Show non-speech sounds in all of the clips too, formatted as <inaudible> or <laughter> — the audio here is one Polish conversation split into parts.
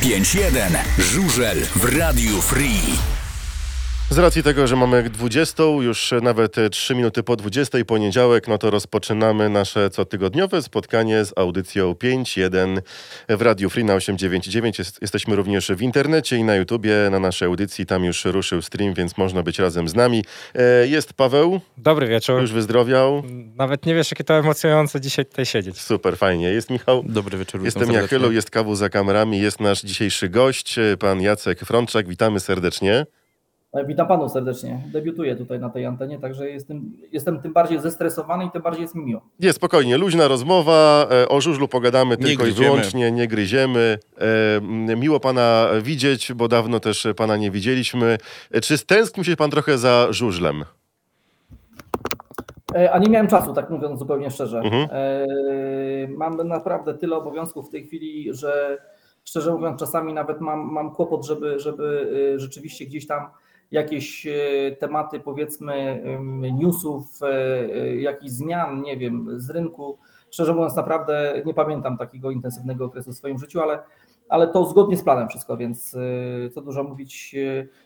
5-1. Żużel w Radiu Free. Z racji tego, że mamy 20, już nawet 3 minuty po 20 poniedziałek, no to rozpoczynamy nasze cotygodniowe spotkanie z audycją 5.1 w Radiu Free na 899. Jest, jesteśmy również w internecie i na YouTubie, na naszej audycji. Tam już ruszył stream, więc można być razem z nami. E, Jest Paweł, Dobry wieczór. już wyzdrowiał. Nawet nie wiesz, jakie to emocjonujące dzisiaj tutaj siedzieć. Super, fajnie. Jest Michał. Dobry wieczór. Jestem. Jachylu, jest Kawu za kamerami, jest nasz dzisiejszy gość, pan Jacek Frączak. Witamy serdecznie. E, Witam panu serdecznie. Debiutuję tutaj na tej antenie, także jestem, jestem tym bardziej zestresowany i tym bardziej jest mi miło. Nie, spokojnie, luźna rozmowa, e, o żużlu pogadamy Nie tylko i gryziemy. wyłącznie, nie gryziemy. E, Miło pana widzieć, bo dawno też pana nie widzieliśmy. Czy stęsknił się pan trochę za żużlem? A nie miałem czasu, tak mówiąc zupełnie szczerze. Mhm. Mam naprawdę tyle obowiązków w tej chwili, że szczerze mówiąc, czasami nawet mam, mam kłopot, żeby, żeby rzeczywiście gdzieś tam jakieś e, tematy, powiedzmy, newsów, e, e, jakichś zmian, nie wiem, z rynku. Szczerze mówiąc, naprawdę nie pamiętam takiego intensywnego okresu w swoim życiu, ale, ale to zgodnie z planem wszystko, więc co dużo mówić,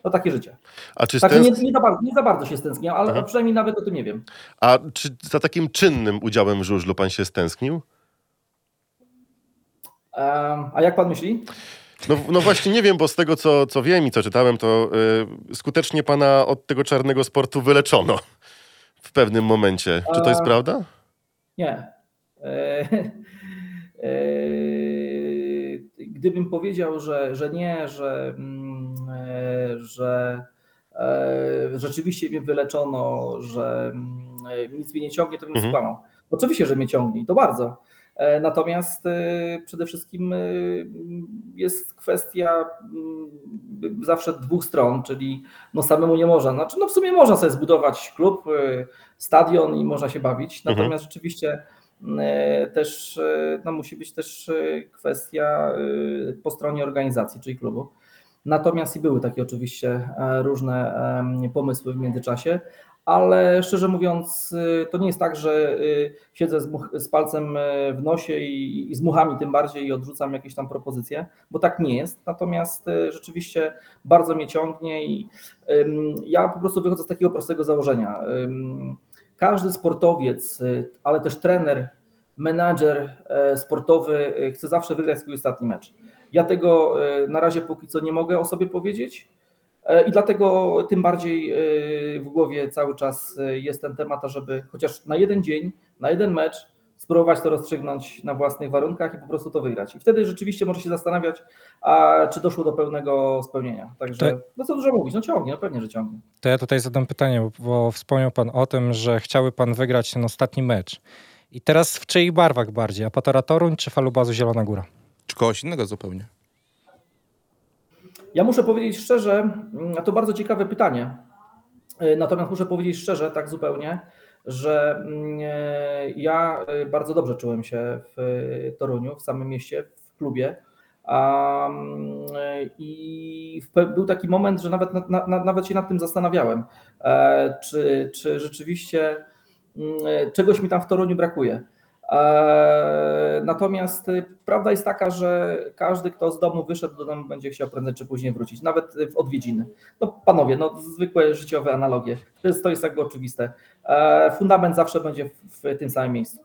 no takie życie. A czy, nie, stęsk... nie, za bardzo, nie za bardzo się stęskniłem, ale Aha. przynajmniej nawet o tym nie wiem. A czy za takim czynnym udziałem w żużlu pan się stęsknił? A jak pan myśli? No, no właśnie nie wiem, bo z tego co, co wiem i co czytałem, to y, skutecznie pana od tego czarnego sportu wyleczono w pewnym momencie. Czy to jest prawda? Nie. E, e, Gdybym powiedział, że, że nie, że, mm, e, że rzeczywiście mnie wyleczono, że mm, nic mnie nie ciągnie, to bym Mhm. skłamał. Oczywiście, że mnie ciągnie i to bardzo. E, Natomiast e, przede wszystkim e, jest kwestia mm, zawsze dwóch stron, czyli no samemu nie można. Znaczy, no w sumie można sobie zbudować klub, stadion i można się bawić. Mhm. Natomiast rzeczywiście e, też no, musi być też kwestia po stronie organizacji, czyli klubu. Natomiast i były takie oczywiście różne pomysły w międzyczasie, ale szczerze mówiąc, e, to nie jest tak, że e, siedzę z, z palcem e, w nosie i, i z muchami tym bardziej i odrzucam jakieś tam propozycje, bo tak nie jest. Natomiast rzeczywiście bardzo mnie ciągnie i em, ja po prostu wychodzę z takiego prostego założenia. Em, Każdy sportowiec, y, ale też trener, menadżer e, sportowy y, chce zawsze wygrać swój ostatni mecz. Ja tego na razie póki co nie mogę o sobie powiedzieć i dlatego tym bardziej e, w głowie cały czas e, jest ten temat, żeby chociaż na jeden dzień, na jeden mecz spróbować to rozstrzygnąć na własnych warunkach i po prostu to wygrać. I wtedy rzeczywiście może się zastanawiać, a czy doszło do pełnego spełnienia. Także, Tak. no co dużo mówić, no ciągnie, no pewnie, że ciągnie. To ja tutaj zadam pytanie, bo- bo wspomniał pan o tym, że chciałby pan wygrać ten ostatni mecz. I teraz w czyich barwach bardziej? Apatora Toruń czy Falubazu Zielona Góra? Czy kogoś innego zupełnie? Ja muszę powiedzieć szczerze, mm, to bardzo ciekawe pytanie. E, Natomiast muszę powiedzieć szczerze, tak zupełnie, że mm, e, ja e, bardzo dobrze czułem się w Toruniu, w samym mieście, w klubie. Mm, I był taki moment, że nawet, na, na, nawet się nad tym zastanawiałem, czy, czy rzeczywiście czegoś mi tam w Toruniu brakuje. E, Natomiast y, prawda jest taka, że każdy, kto z domu wyszedł do domu, będzie chciał prędzej czy później wrócić, nawet y, w odwiedziny. No panowie, no zwykłe życiowe analogie. To jest, to jest jakby oczywiste. E, Fundament zawsze będzie w, tym samym miejscu.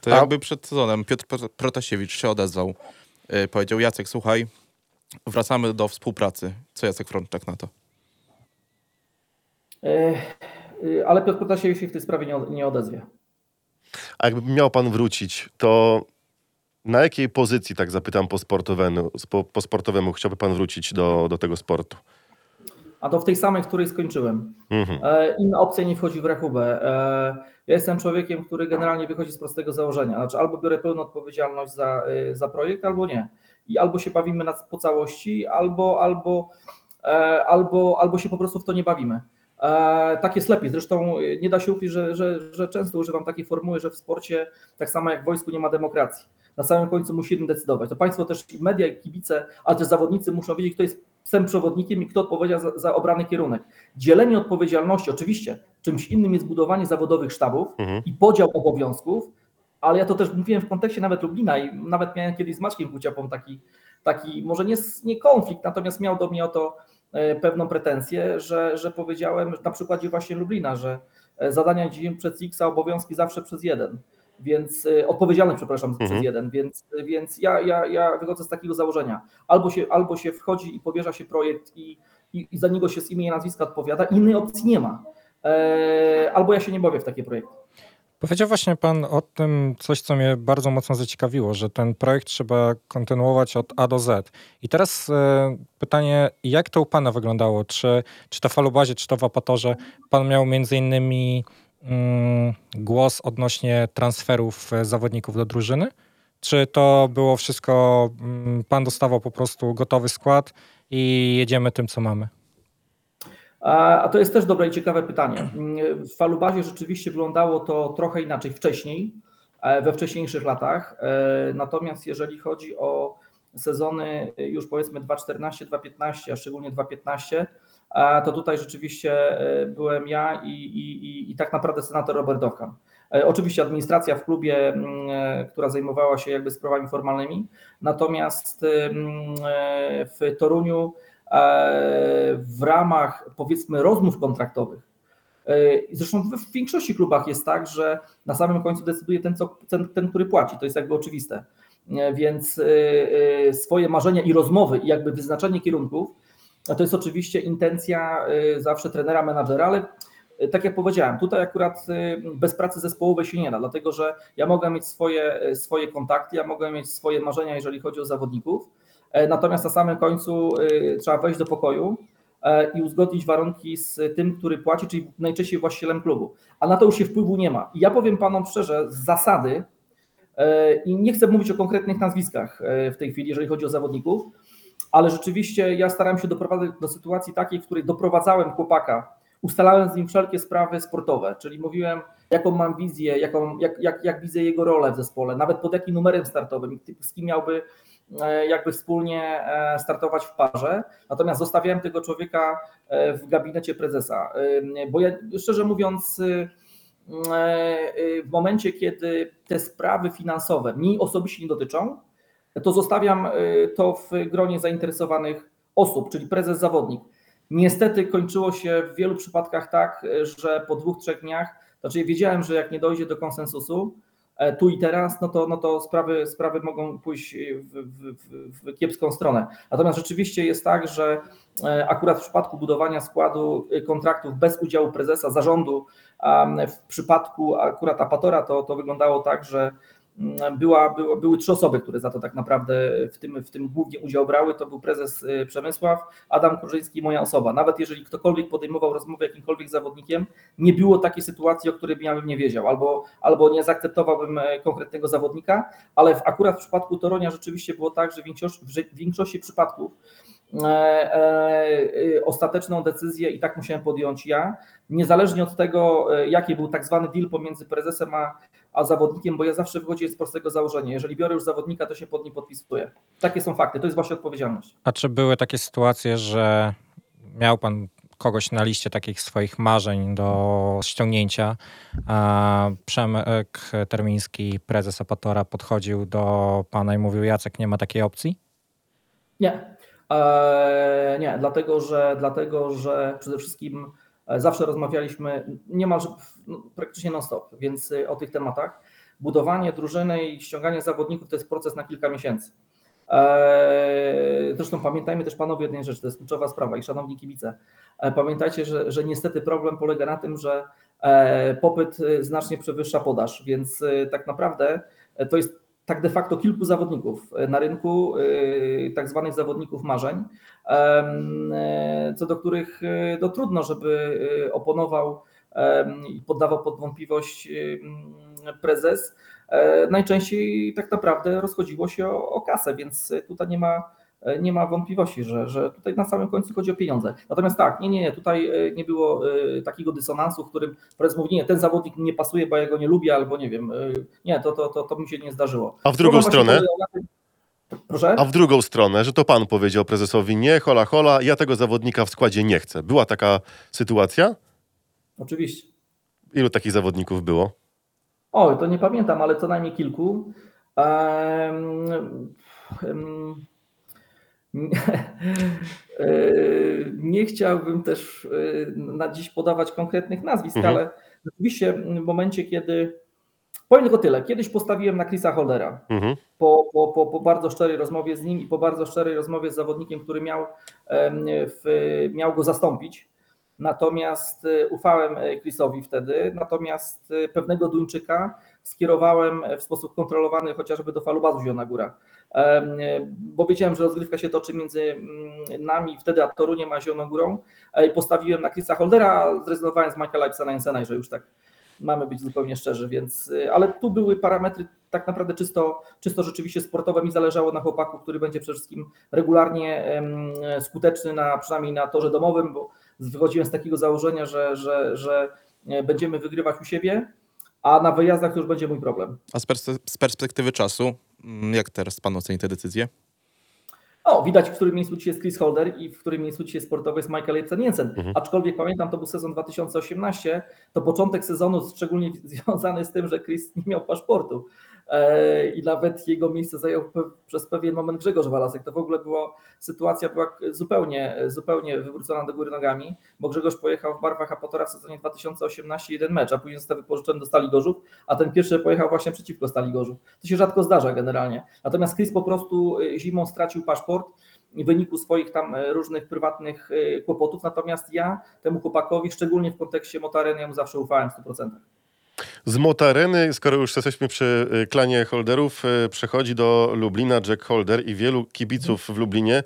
To jakby przed sezonem Piotr Pro- Protasiewicz się odezwał. Yy, powiedział, Jacek, słuchaj, wracamy do współpracy. Co Jacek Frączak na to? E, y, Ale Piotr Protasiewicz się w tej sprawie nie odezwie. A jakby miał pan wrócić, to na jakiej pozycji, tak zapytam po sportowemu, po, po sportowemu chciałby pan wrócić do, do tego sportu? A to w tej samej, w której skończyłem. Mhm. E, Inna opcja nie wchodzi w rachubę. E, Ja jestem człowiekiem, który generalnie wychodzi z prostego założenia. Znaczy albo biorę pełną odpowiedzialność za, e, za projekt, albo nie. I albo się bawimy na, po całości, albo, albo, e, albo, albo się po prostu w to nie bawimy. E, Tak jest lepiej. Zresztą e, nie da się ukryć, że, że, że często używam takiej formuły, że w sporcie, tak samo jak w wojsku, nie ma demokracji. Na samym końcu musi jeden decydować. To państwo też, i media, i kibice, ale też zawodnicy muszą wiedzieć, kto jest psem przewodnikiem i kto odpowiedział za, za obrany kierunek. Dzielenie odpowiedzialności, oczywiście, czymś innym jest budowanie zawodowych sztabów Mhm. i podział obowiązków, ale ja to też mówiłem w kontekście nawet Lublina i nawet miałem kiedyś z Maćkiem Kuciapą taki, taki, może nie, nie konflikt, natomiast miał do mnie o to pewną pretensję, że, że powiedziałem na przykładzie właśnie Lublina, że e, zadania dzielimy przez X, a obowiązki zawsze przez jeden. Więc e, odpowiedzialny, przepraszam, Mhm. przez jeden, więc, więc ja, ja, ja wychodzę z takiego założenia. Albo się, albo się wchodzi i powierza się projekt i, i, i za niego się z imienia i nazwiska odpowiada, innej opcji nie ma. E, albo ja się nie bawię w takie projekty. Powiedział właśnie pan o tym coś, co mnie bardzo mocno zaciekawiło, że ten projekt trzeba kontynuować od A do Z. I teraz e, pytanie, jak to u pana wyglądało? Czy, czy to w falubazie, czy to w apatorze pan miał między innymi mm, głos odnośnie transferów e, zawodników do drużyny? Czy to było wszystko, mm, pan dostawał po prostu gotowy skład i jedziemy tym, co mamy? A to jest też dobre i ciekawe pytanie. W Falubazie rzeczywiście wyglądało to trochę inaczej wcześniej, e, we wcześniejszych latach. E, Natomiast jeżeli chodzi o sezony już powiedzmy 2.14, 2.15, a szczególnie 2.15, a to tutaj rzeczywiście e, byłem ja i, i, i, tak naprawdę senator Robert Dowkan. E, Oczywiście administracja w klubie, e, która zajmowała się jakby sprawami formalnymi, natomiast e, w Toruniu e, w ramach powiedzmy rozmów kontraktowych. e, Zresztą w większości klubach jest tak, że na samym końcu decyduje ten, co, ten, ten który płaci. To jest jakby oczywiste. E, Więc e, e, swoje marzenia i rozmowy i jakby wyznaczenie kierunków to jest oczywiście intencja e, zawsze trenera, menadżera, ale e, tak jak powiedziałem, tutaj akurat e, bez pracy zespołowej się nie da, dlatego że ja mogę mieć swoje, e, swoje kontakty, ja mogę mieć swoje marzenia, jeżeli chodzi o zawodników, E, Natomiast na samym końcu y, trzeba wejść do pokoju e, i uzgodnić warunki z tym, który płaci, czyli najczęściej właścicielem klubu. A na to już się wpływu nie ma. I ja powiem panom szczerze, z zasady, e, i nie chcę mówić o konkretnych nazwiskach e, w tej chwili, jeżeli chodzi o zawodników, ale rzeczywiście ja starałem się doprowadzać do sytuacji takiej, w której doprowadzałem chłopaka, ustalałem z nim wszelkie sprawy sportowe, czyli mówiłem, jaką mam wizję, jaką, jak, jak, jak widzę jego rolę w zespole, nawet pod jakim numerem startowym, z kim miałby e, jakby wspólnie e, startować w parze. Natomiast zostawiałem tego człowieka e, w gabinecie prezesa, E, bo ja szczerze mówiąc, e, e, w momencie, kiedy te sprawy finansowe mi osobiście nie dotyczą, to zostawiam e, to w gronie zainteresowanych osób, czyli prezes zawodnik. Niestety kończyło się w wielu przypadkach tak, e, że po dwóch, trzech dniach, znaczy wiedziałem, że jak nie dojdzie do konsensusu, e, tu i teraz, no to, no to sprawy, sprawy mogą pójść w, w, w, kiepską stronę. Natomiast rzeczywiście jest tak, że e, akurat w przypadku budowania składu e, kontraktów bez udziału prezesa zarządu, w przypadku akurat Apatora to, to wyglądało tak, że była, była, były trzy osoby, które za to tak naprawdę w tym, w tym głównie udział brały. To był prezes y, Przemysław, Adam Kurzyński i moja osoba. Nawet jeżeli ktokolwiek podejmował rozmowę jakimkolwiek zawodnikiem, nie było takiej sytuacji, o której ja bym nie wiedział, albo, albo nie zaakceptowałbym e, konkretnego zawodnika, ale w, akurat w przypadku Toronia rzeczywiście było tak, że w większości, w większości przypadków ostateczną decyzję i tak musiałem podjąć ja, niezależnie od tego, e, jaki był tak zwany deal pomiędzy prezesem a, a zawodnikiem, bo ja zawsze wychodzę z prostego założenia. Jeżeli biorę już zawodnika, to się pod nim podpisuję. Takie są fakty, to jest właśnie odpowiedzialność. A czy były takie sytuacje, że miał pan kogoś na liście takich swoich marzeń do ściągnięcia, a Przemek Termiński, prezes Apatora, podchodził do pana i mówił, Jacek, nie ma takiej opcji? Nie. Eee, nie, dlatego że, dlatego, że przede wszystkim e, zawsze rozmawialiśmy niemalże no, praktycznie non-stop, więc y, o tych tematach. Budowanie drużyny i ściąganie zawodników to jest proces na kilka miesięcy. Eee, Zresztą pamiętajmy też panowie jednej rzeczy, to jest kluczowa sprawa i szanowni kibice. e, Pamiętajcie, że, że niestety problem polega na tym, że e, popyt y, znacznie przewyższa podaż, więc y, tak naprawdę to jest tak de facto kilku zawodników e, na rynku, e, tak zwanych zawodników marzeń, e, co do których no, trudno, żeby oponował i poddawał pod wątpliwość prezes. Najczęściej tak naprawdę rozchodziło się o, o kasę, więc tutaj nie ma, nie ma wątpliwości, że, że tutaj na samym końcu chodzi o pieniądze. Natomiast tak, nie, nie, nie, tutaj e, nie było e, takiego dysonansu, w którym prezes mówi, nie, ten zawodnik mi nie pasuje, bo ja go nie lubię, albo nie wiem, e, nie, to, to, to, to mi się nie zdarzyło. A w drugą stronę? Proszę? A w drugą stronę, że to pan powiedział prezesowi, nie, hola, hola, ja tego zawodnika w składzie nie chcę. Była taka sytuacja? Oczywiście. Ilu takich zawodników było? Oj, to nie pamiętam, ale co najmniej kilku. Em, em, <laughs> nie chciałbym też y, na dziś podawać konkretnych nazwisk, Mhm. ale rzeczywiście w momencie, kiedy. Powiem tylko tyle. Kiedyś postawiłem na Chrisa Holdera Mhm. po, po, po, po bardzo szczerej rozmowie z nim i po bardzo szczerej rozmowie z zawodnikiem, który miał, w, miał go zastąpić. Natomiast y, ufałem Chrisowi wtedy, natomiast pewnego Duńczyka skierowałem w sposób kontrolowany chociażby do Falubazu Zielona Góra, bo wiedziałem, że rozgrywka się toczy między mm, nami wtedy a Toruniem a Zieloną Górą e, i postawiłem na Chrisa Holdera, zrezygnowałem z Michaela Ipsena Jensena, że już tak mamy być zupełnie szczerzy, więc, y, ale tu były parametry tak naprawdę czysto, czysto rzeczywiście sportowe. Mi zależało na chłopaku, który będzie przede wszystkim regularnie em, skuteczny, na, przynajmniej na torze domowym, bo wychodziłem z takiego założenia, że, że, że e, będziemy wygrywać u siebie, a na wyjazdach to już będzie mój problem. A z, perspe- z perspektywy czasu, jak teraz pan oceni tę decyzję? O, widać, w którym miejscu dzisiaj jest Chris Holder i w którym miejscu sportowy jest Michael Jebsen Jensen. Mhm. Aczkolwiek pamiętam, to był sezon 2018, to początek sezonu szczególnie <laughs> związany z tym, że Chris nie miał paszportu i nawet jego miejsce zajął przez pewien moment Grzegorz Walasek. To w ogóle było, sytuacja była zupełnie, zupełnie wywrócona do góry nogami, bo Grzegorz pojechał w barwach Apotora w sezonie 2018 jeden mecz, a później został wypożyczony do Stali Gorzów, a ten pierwszy pojechał właśnie przeciwko Stali Gorzów. To się rzadko zdarza generalnie. Natomiast Chris po prostu y, zimą stracił paszport w wyniku swoich tam e, różnych prywatnych e, kłopotów, natomiast ja temu chłopakowi, szczególnie w kontekście Motareny, ja mu zawsze ufałem w 100%. Z Motareny, skoro już jesteśmy przy y, klanie holderów, y, przechodzi do Lublina Jack Holder i wielu kibiców w Lublinie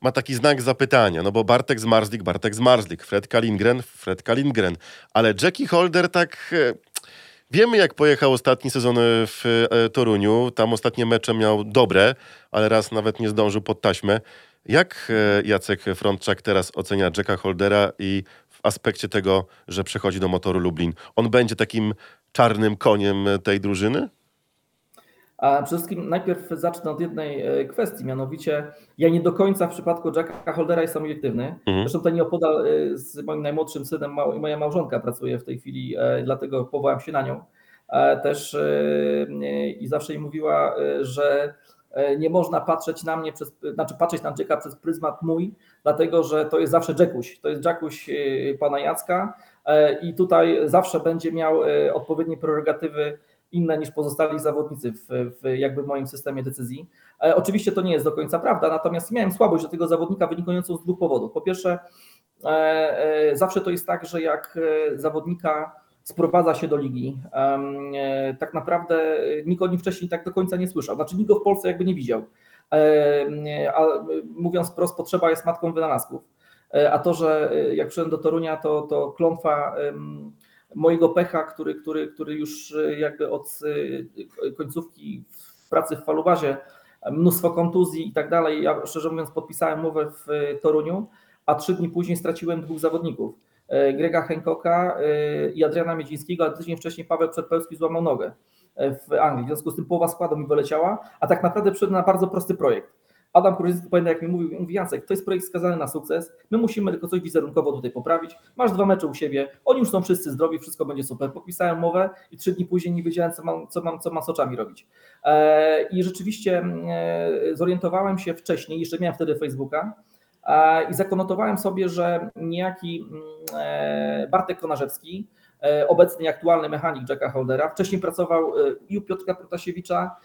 ma taki znak zapytania, no bo Bartek Zmarzlik, Bartek Zmarzlik, Fred Kalingren, Fred Kalingren, ale Jackie Holder tak... y, Wiemy, jak pojechał ostatni sezon w Toruniu. Tam ostatnie mecze miał dobre, ale raz nawet nie zdążył pod taśmę. Jak Jacek Frontczak teraz ocenia Jacka Holdera i w aspekcie tego, że przechodzi do motoru Lublin? On będzie takim czarnym koniem tej drużyny? A przede wszystkim najpierw zacznę od jednej e, kwestii, mianowicie ja nie do końca w przypadku Jacka Holdera jestem obiektywny. Mhm. Zresztą to nieopodal e, z moim najmłodszym synem, mał- moja małżonka pracuje w tej chwili, e, dlatego powołałem się na nią też i zawsze jej mówiła, że nie można patrzeć na mnie przez, znaczy patrzeć na Jacka przez pryzmat mój, dlatego że to jest zawsze Jackuś, to jest Jackuś pana Jacka i tutaj zawsze będzie miał e, odpowiednie prerogatywy inne niż pozostali zawodnicy w, w jakby moim systemie decyzji. E, Oczywiście to nie jest do końca prawda, natomiast miałem słabość do tego zawodnika wynikającą z dwóch powodów. Po pierwsze, e, e, zawsze to jest tak, że jak e, zawodnika sprowadza się do ligi, e, tak naprawdę e, nikt o nim wcześniej tak do końca nie słyszał, znaczy nikt go w Polsce jakby nie widział. E, A e, mówiąc wprost, potrzeba jest matką wynalazków. E, A to, że e, jak przyszedłem do Torunia, to, to klątwa mojego pecha, który, który, który już e, jakby od końcówki pracy w Falubazie, mnóstwo kontuzji i tak dalej. Ja szczerze mówiąc podpisałem umowę w Toruniu, a trzy dni później straciłem dwóch zawodników. Grega Henkocka e, i Adriana Miedzińskiego, a tydzień wcześniej Paweł Przedpełski złamał nogę w Anglii. W związku z tym połowa składu mi wyleciała, a tak naprawdę przyszedłem na bardzo prosty projekt. Adam Kuryzycki pamiętam jak mi mówił, mówi Jacek, to jest projekt skazany na sukces, my musimy tylko coś wizerunkowo tutaj poprawić, masz dwa mecze u siebie, oni już są wszyscy zdrowi, wszystko będzie super. Podpisałem umowę i trzy dni później nie wiedziałem, co mam, co mam, co mam z oczami robić. E, I rzeczywiście e, zorientowałem się wcześniej, jeszcze miałem wtedy Facebooka, e, i zakonotowałem sobie, że niejaki mm, Bartek Konarzewski, obecny aktualny mechanik Jacka Holdera, wcześniej pracował i u Piotrka Protasiewicza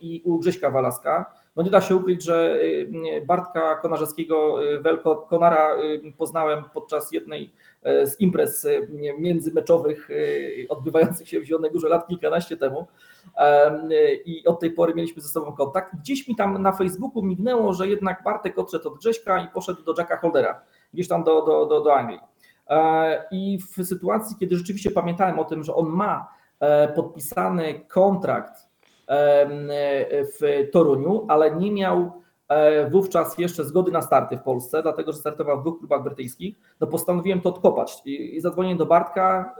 i u Grześka Walaska. No nie da się ukryć, że y, Bartka Konarzewskiego, y, Welko Konara y, poznałem podczas jednej e, z imprez y, międzymeczowych y, odbywających się w Zielonej Górze lat kilkanaście temu Em, y, i od tej pory mieliśmy ze sobą kontakt. Gdzieś mi tam na Facebooku mignęło, że jednak Bartek odszedł od Grześka i poszedł do Jacka Holdera, gdzieś tam do, do, do, do Anglii. E, I w sytuacji, kiedy rzeczywiście pamiętałem o tym, że on ma e, podpisany kontrakt w Toruniu, ale nie miał e, wówczas jeszcze zgody na starty w Polsce, dlatego że startował w dwóch klubach brytyjskich, no postanowiłem to odkopać i, i zadzwoniłem do Bartka,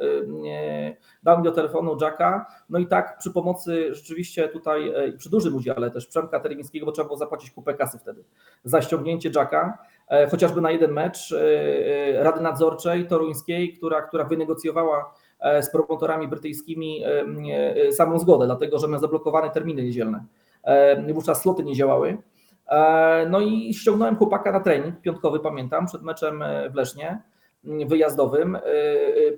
e, dał mi do telefonu Jacka, no i tak przy pomocy rzeczywiście tutaj, e, przy dużym udziale też Przemka Teremińskiego, bo trzeba było zapłacić kupę kasy wtedy, za ściągnięcie Jacka, e, chociażby na jeden mecz e, e, Rady Nadzorczej Toruńskiej, która, która wynegocjowała e, z promotorami brytyjskimi e, e, samą zgodę, dlatego że miał zablokowane terminy niedzielne. E, Wówczas sloty nie działały. E, no i ściągnąłem chłopaka na trening piątkowy, pamiętam, przed meczem w Lesznie wyjazdowym.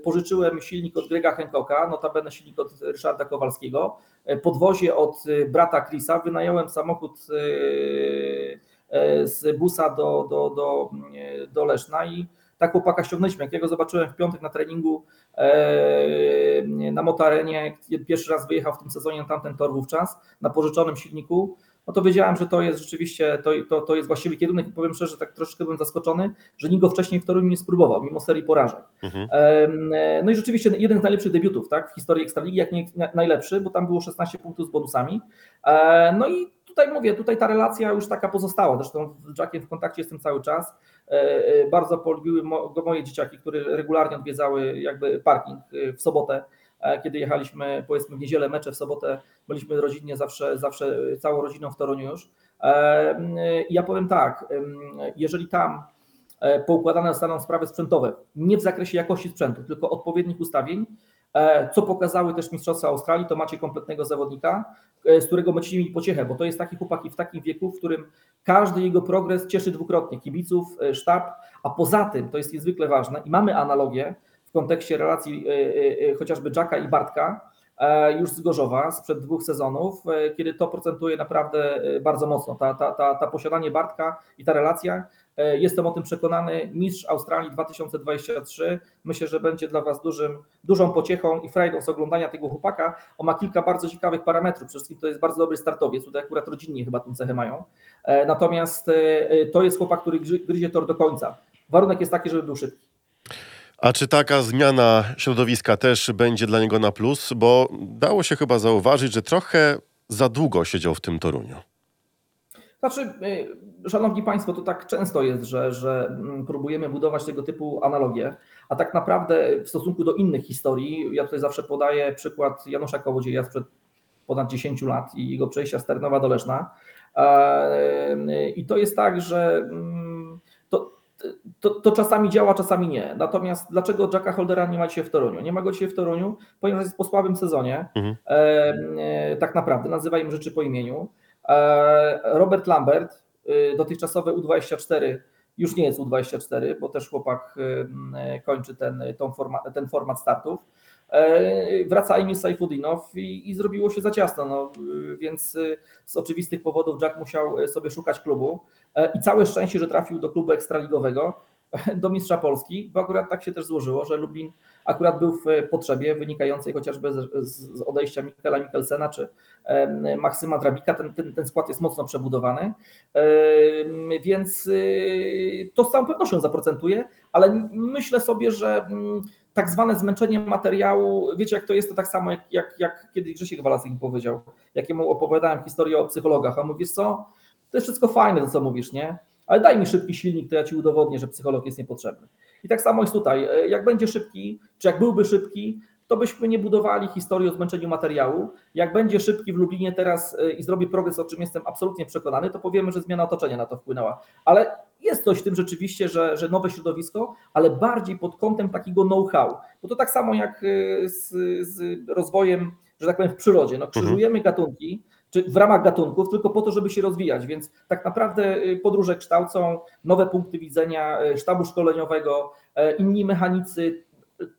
Pożyczyłem silnik od Grega Hancocka, notabene silnik od Ryszarda Kowalskiego. Podwozie od brata Chrisa, wynająłem samochód z busa do, do, do, do Leszna i tak chłopaka ściągnęliśmy. Jak ja go zobaczyłem w piątek na treningu na motarenie, pierwszy raz wyjechał w tym sezonie na tamten tor wówczas, na pożyczonym silniku, no to wiedziałem, że to jest rzeczywiście, to, to, to jest właściwy kierunek i powiem szczerze, tak troszeczkę byłem zaskoczony, że nikt go wcześniej w Toruniu nie spróbował, mimo serii porażek. Mhm. No i rzeczywiście jeden z najlepszych debiutów tak, w historii Ekstraligi, jak nie najlepszy, bo tam było 16 punktów z bonusami. E, no i tutaj mówię, tutaj ta relacja już taka pozostała, zresztą z Jackiem w kontakcie jestem cały czas. E, e, bardzo polubiły go moje dzieciaki, które regularnie odwiedzały jakby parking w sobotę E, kiedy jechaliśmy powiedzmy w niedzielę mecze, w sobotę byliśmy rodzinnie zawsze, zawsze całą rodziną w Toruniu już. E, ja powiem tak, jeżeli tam e, poukładane zostaną sprawy sprzętowe, nie w zakresie jakości sprzętu, tylko odpowiednich ustawień, co pokazały też Mistrzostwa Australii, to macie kompletnego zawodnika, z którego będziecie mieli pociechę, bo to jest taki chłopak w takim wieku, w którym każdy jego progres cieszy dwukrotnie kibiców, sztab, a poza tym, to jest niezwykle ważne i mamy analogię, w kontekście relacji e, e, e, chociażby Jacka i Bartka, już z Gorzowa sprzed dwóch sezonów, kiedy to procentuje naprawdę bardzo mocno. Ta, ta, ta, ta posiadanie Bartka i ta relacja, jestem o tym przekonany, mistrz Australii 2023, myślę, że będzie dla Was dużym, dużą pociechą i frajdą z oglądania tego chłopaka. On ma kilka bardzo ciekawych parametrów, przede wszystkim to jest bardzo dobry startowiec, tutaj akurat rodzinnie chyba tę cechę mają, natomiast to jest chłopak, który gryzie tor do końca. Warunek jest taki, żeby był szybki. A czy taka zmiana środowiska też będzie dla niego na plus? Bo dało się chyba zauważyć, że trochę za długo siedział w tym Toruniu. Znaczy, y, szanowni Państwo, to tak często jest, że, że mm, próbujemy budować tego typu analogie, a tak naprawdę w stosunku do innych historii, ja tutaj zawsze podaję przykład Janusza Kołodzieja sprzed ponad 10 lat i jego przejścia z Ternowa do Leszna. E, I to jest tak, że mm, to, to, czasami działa, czasami nie. Natomiast dlaczego Jacka Holdera nie ma dzisiaj w Toruniu? Nie ma go dzisiaj w Toruniu, ponieważ jest po słabym sezonie. Mhm. E, e, tak naprawdę, nazywajmy rzeczy po imieniu. E, Robert Lambert, e, dotychczasowy U24, już nie jest U24, bo też chłopak e, kończy ten, forma, ten format startów. E, wraca Emil Saifuddinow i, i zrobiło się za ciasno, no, więc z oczywistych powodów Jack musiał sobie szukać klubu. E, i całe szczęście, że trafił do klubu ekstraligowego, <laughs> do mistrza Polski, bo akurat tak się też złożyło, że Lublin akurat był w potrzebie wynikającej chociażby z, odejścia Michaela Mikkelsena czy Maksyma Drabika. Ten, ten, ten skład jest mocno przebudowany, więc y, to z całą pewnością zaprocentuje, ale myślę sobie, że tak zwane zmęczenie materiału, wiecie jak to jest, to tak samo jak, jak, jak kiedyś Grzesiek Walasek powiedział, jak mu opowiadałem historię o psychologach, a mówisz co, to jest wszystko fajne, to co mówisz, nie? Ale daj mi szybki silnik, to ja ci udowodnię, że psycholog jest niepotrzebny. I tak samo jest tutaj. E, jak będzie szybki, czy jak byłby szybki, to byśmy nie budowali historii o zmęczeniu materiału. Jak będzie szybki w Lublinie teraz e, i zrobi progres, o czym jestem absolutnie przekonany, to powiemy, że zmiana otoczenia na to wpłynęła. Ale jest coś w tym rzeczywiście, że, że nowe środowisko, ale bardziej pod kątem takiego know-how. Bo to tak samo jak e, z, z rozwojem, że tak powiem, w przyrodzie. No, krzyżujemy gatunki, czy w ramach gatunków, tylko po to, żeby się rozwijać. Więc tak naprawdę y, podróże kształcą nowe punkty widzenia y, sztabu szkoleniowego, y, inni mechanicy,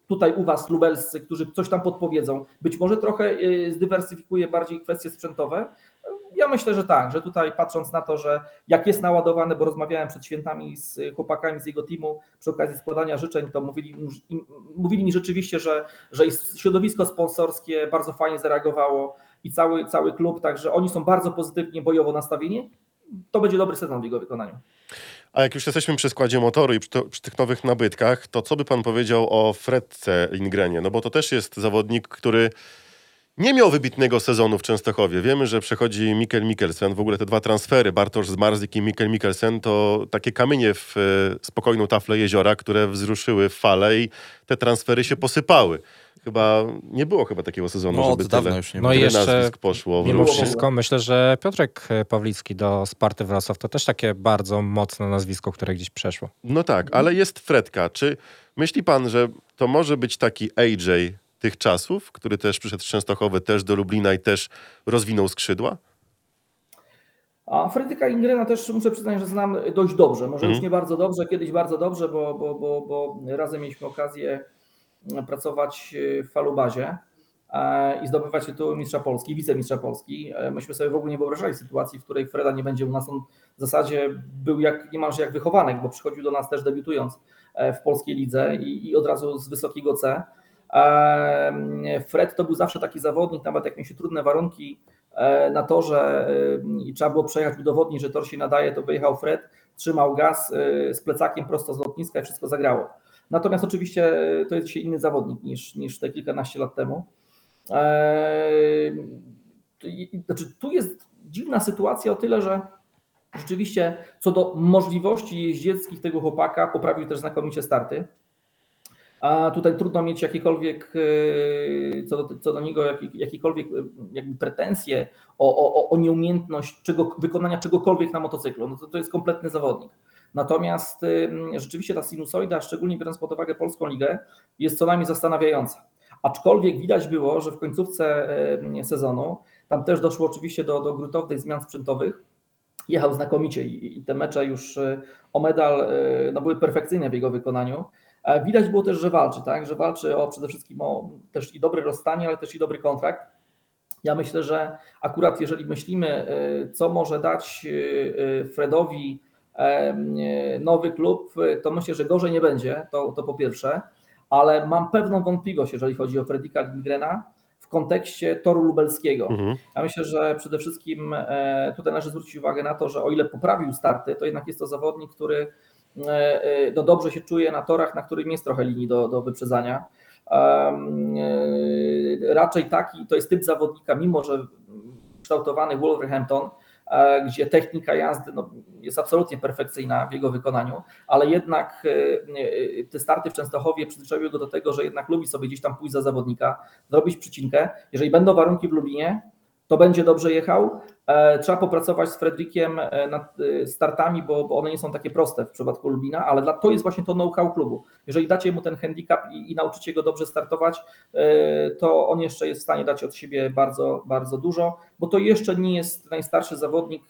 tutaj u Was lubelscy, którzy coś tam podpowiedzą. Być może trochę zdywersyfikuje bardziej kwestie sprzętowe. Ja myślę, że tak, że tutaj patrząc na to, że jak jest naładowane, bo rozmawiałem przed świętami z chłopakami z jego teamu przy okazji składania życzeń, to mówili, mówili mi rzeczywiście, że, że środowisko sponsorskie bardzo fajnie zareagowało i cały, cały klub, także oni są bardzo pozytywnie bojowo nastawieni. To będzie dobry sezon w jego wykonaniu. A jak już jesteśmy przy składzie motoru i przy, to, przy, tych nowych nabytkach, to co by pan powiedział o Fredce Lindgrenie? No bo to też jest zawodnik, który nie miał wybitnego sezonu w Częstochowie. Wiemy, że przechodzi Mikkel Mikkelsen. W ogóle te dwa transfery, Bartosz Zmarzik i Mikkel Mikkelsen, to takie kamienie w e, spokojną taflę jeziora, które wzruszyły fale i te transfery się posypały chyba nie było chyba takiego sezonu, no, żeby tyle, już nie no i jeszcze poszło. Mimo wszystko myślę, że Piotrek Pawlicki do Sparty Wrocław to też takie bardzo mocne nazwisko, które gdzieś przeszło. No tak, ale jest Fredka. Czy myśli pan, że to może być taki AJ tych czasów, który też przyszedł z Częstochowy, też do Lublina i też rozwinął skrzydła? A Frydyka Ingrena też muszę przyznać, że znam dość dobrze. Może Mhm. już nie bardzo dobrze, kiedyś bardzo dobrze, bo, bo, bo, bo razem mieliśmy okazję pracować w falubazie e, i zdobywać tytuł mistrza Polski, wicemistrza Polski. E, Myśmy sobie w ogóle nie wyobrażali sytuacji, w której Freda nie będzie u nas. On w zasadzie był jak, niemalże jak wychowanek, bo przychodził do nas też debiutując e, w polskiej lidze i, i od razu z wysokiego C. E, Fred to był zawsze taki zawodnik, nawet jak mieliśmy trudne warunki e, na torze e, i trzeba było przejechać, udowodnić, że tor się nadaje, to wyjechał Fred, trzymał gaz e, z plecakiem prosto z lotniska i wszystko zagrało. Natomiast oczywiście to jest dzisiaj inny zawodnik niż, niż te kilkanaście lat temu. I- Znaczy, tu jest dziwna sytuacja o tyle, że rzeczywiście co do możliwości jeździeckich tego chłopaka poprawił też znakomicie starty. A tutaj trudno mieć jakiekolwiek e, co do, co do niego jakiekolwiek e, jakby pretensje o, o, o nieumiejętność czego, wykonania czegokolwiek na motocyklu. No to, to jest kompletny zawodnik. Natomiast ym, rzeczywiście ta sinusoida, szczególnie biorąc pod uwagę polską ligę, jest co najmniej zastanawiająca. Aczkolwiek widać było, że w końcówce ym, sezonu, tam też doszło oczywiście do, do gruntownych zmian sprzętowych, jechał znakomicie i, te mecze już y, o medal y, no, były perfekcyjne w jego wykonaniu. Widać było też, że walczy, tak? że walczy o przede wszystkim o też i dobre rozstanie, ale też i dobry kontrakt. Ja myślę, że akurat jeżeli myślimy, y, co może dać y, y, Fredowi y, nowy klub, y, to myślę, że gorzej nie będzie, to, to po pierwsze, ale mam pewną wątpliwość, jeżeli chodzi o Fredrika Lindgrena w kontekście toru lubelskiego. Mhm. Ja myślę, że przede wszystkim e, tutaj należy zwrócić uwagę na to, że o ile poprawił starty, to jednak jest to zawodnik, który e, e, no dobrze się czuje na torach, na którym jest trochę linii do, do wyprzedzania. E, Raczej taki, to jest typ zawodnika, mimo że kształtowany Wolverhampton, e, gdzie technika jazdy no, jest absolutnie perfekcyjna w jego wykonaniu, ale jednak e, e, te starty w Częstochowie przyzwyczaiły go do tego, że jednak lubi sobie gdzieś tam pójść za zawodnika, zrobić przycinkę. Jeżeli będą warunki w Lublinie, to będzie dobrze jechał. E, Trzeba popracować z Fredrikiem e, nad e, startami, bo, one nie są takie proste w przypadku Lubina, ale to jest właśnie to know-how klubu. Jeżeli dacie mu ten handicap i, i nauczycie go dobrze startować, to on jeszcze jest w stanie dać od siebie bardzo, bardzo dużo, bo to jeszcze nie jest najstarszy zawodnik.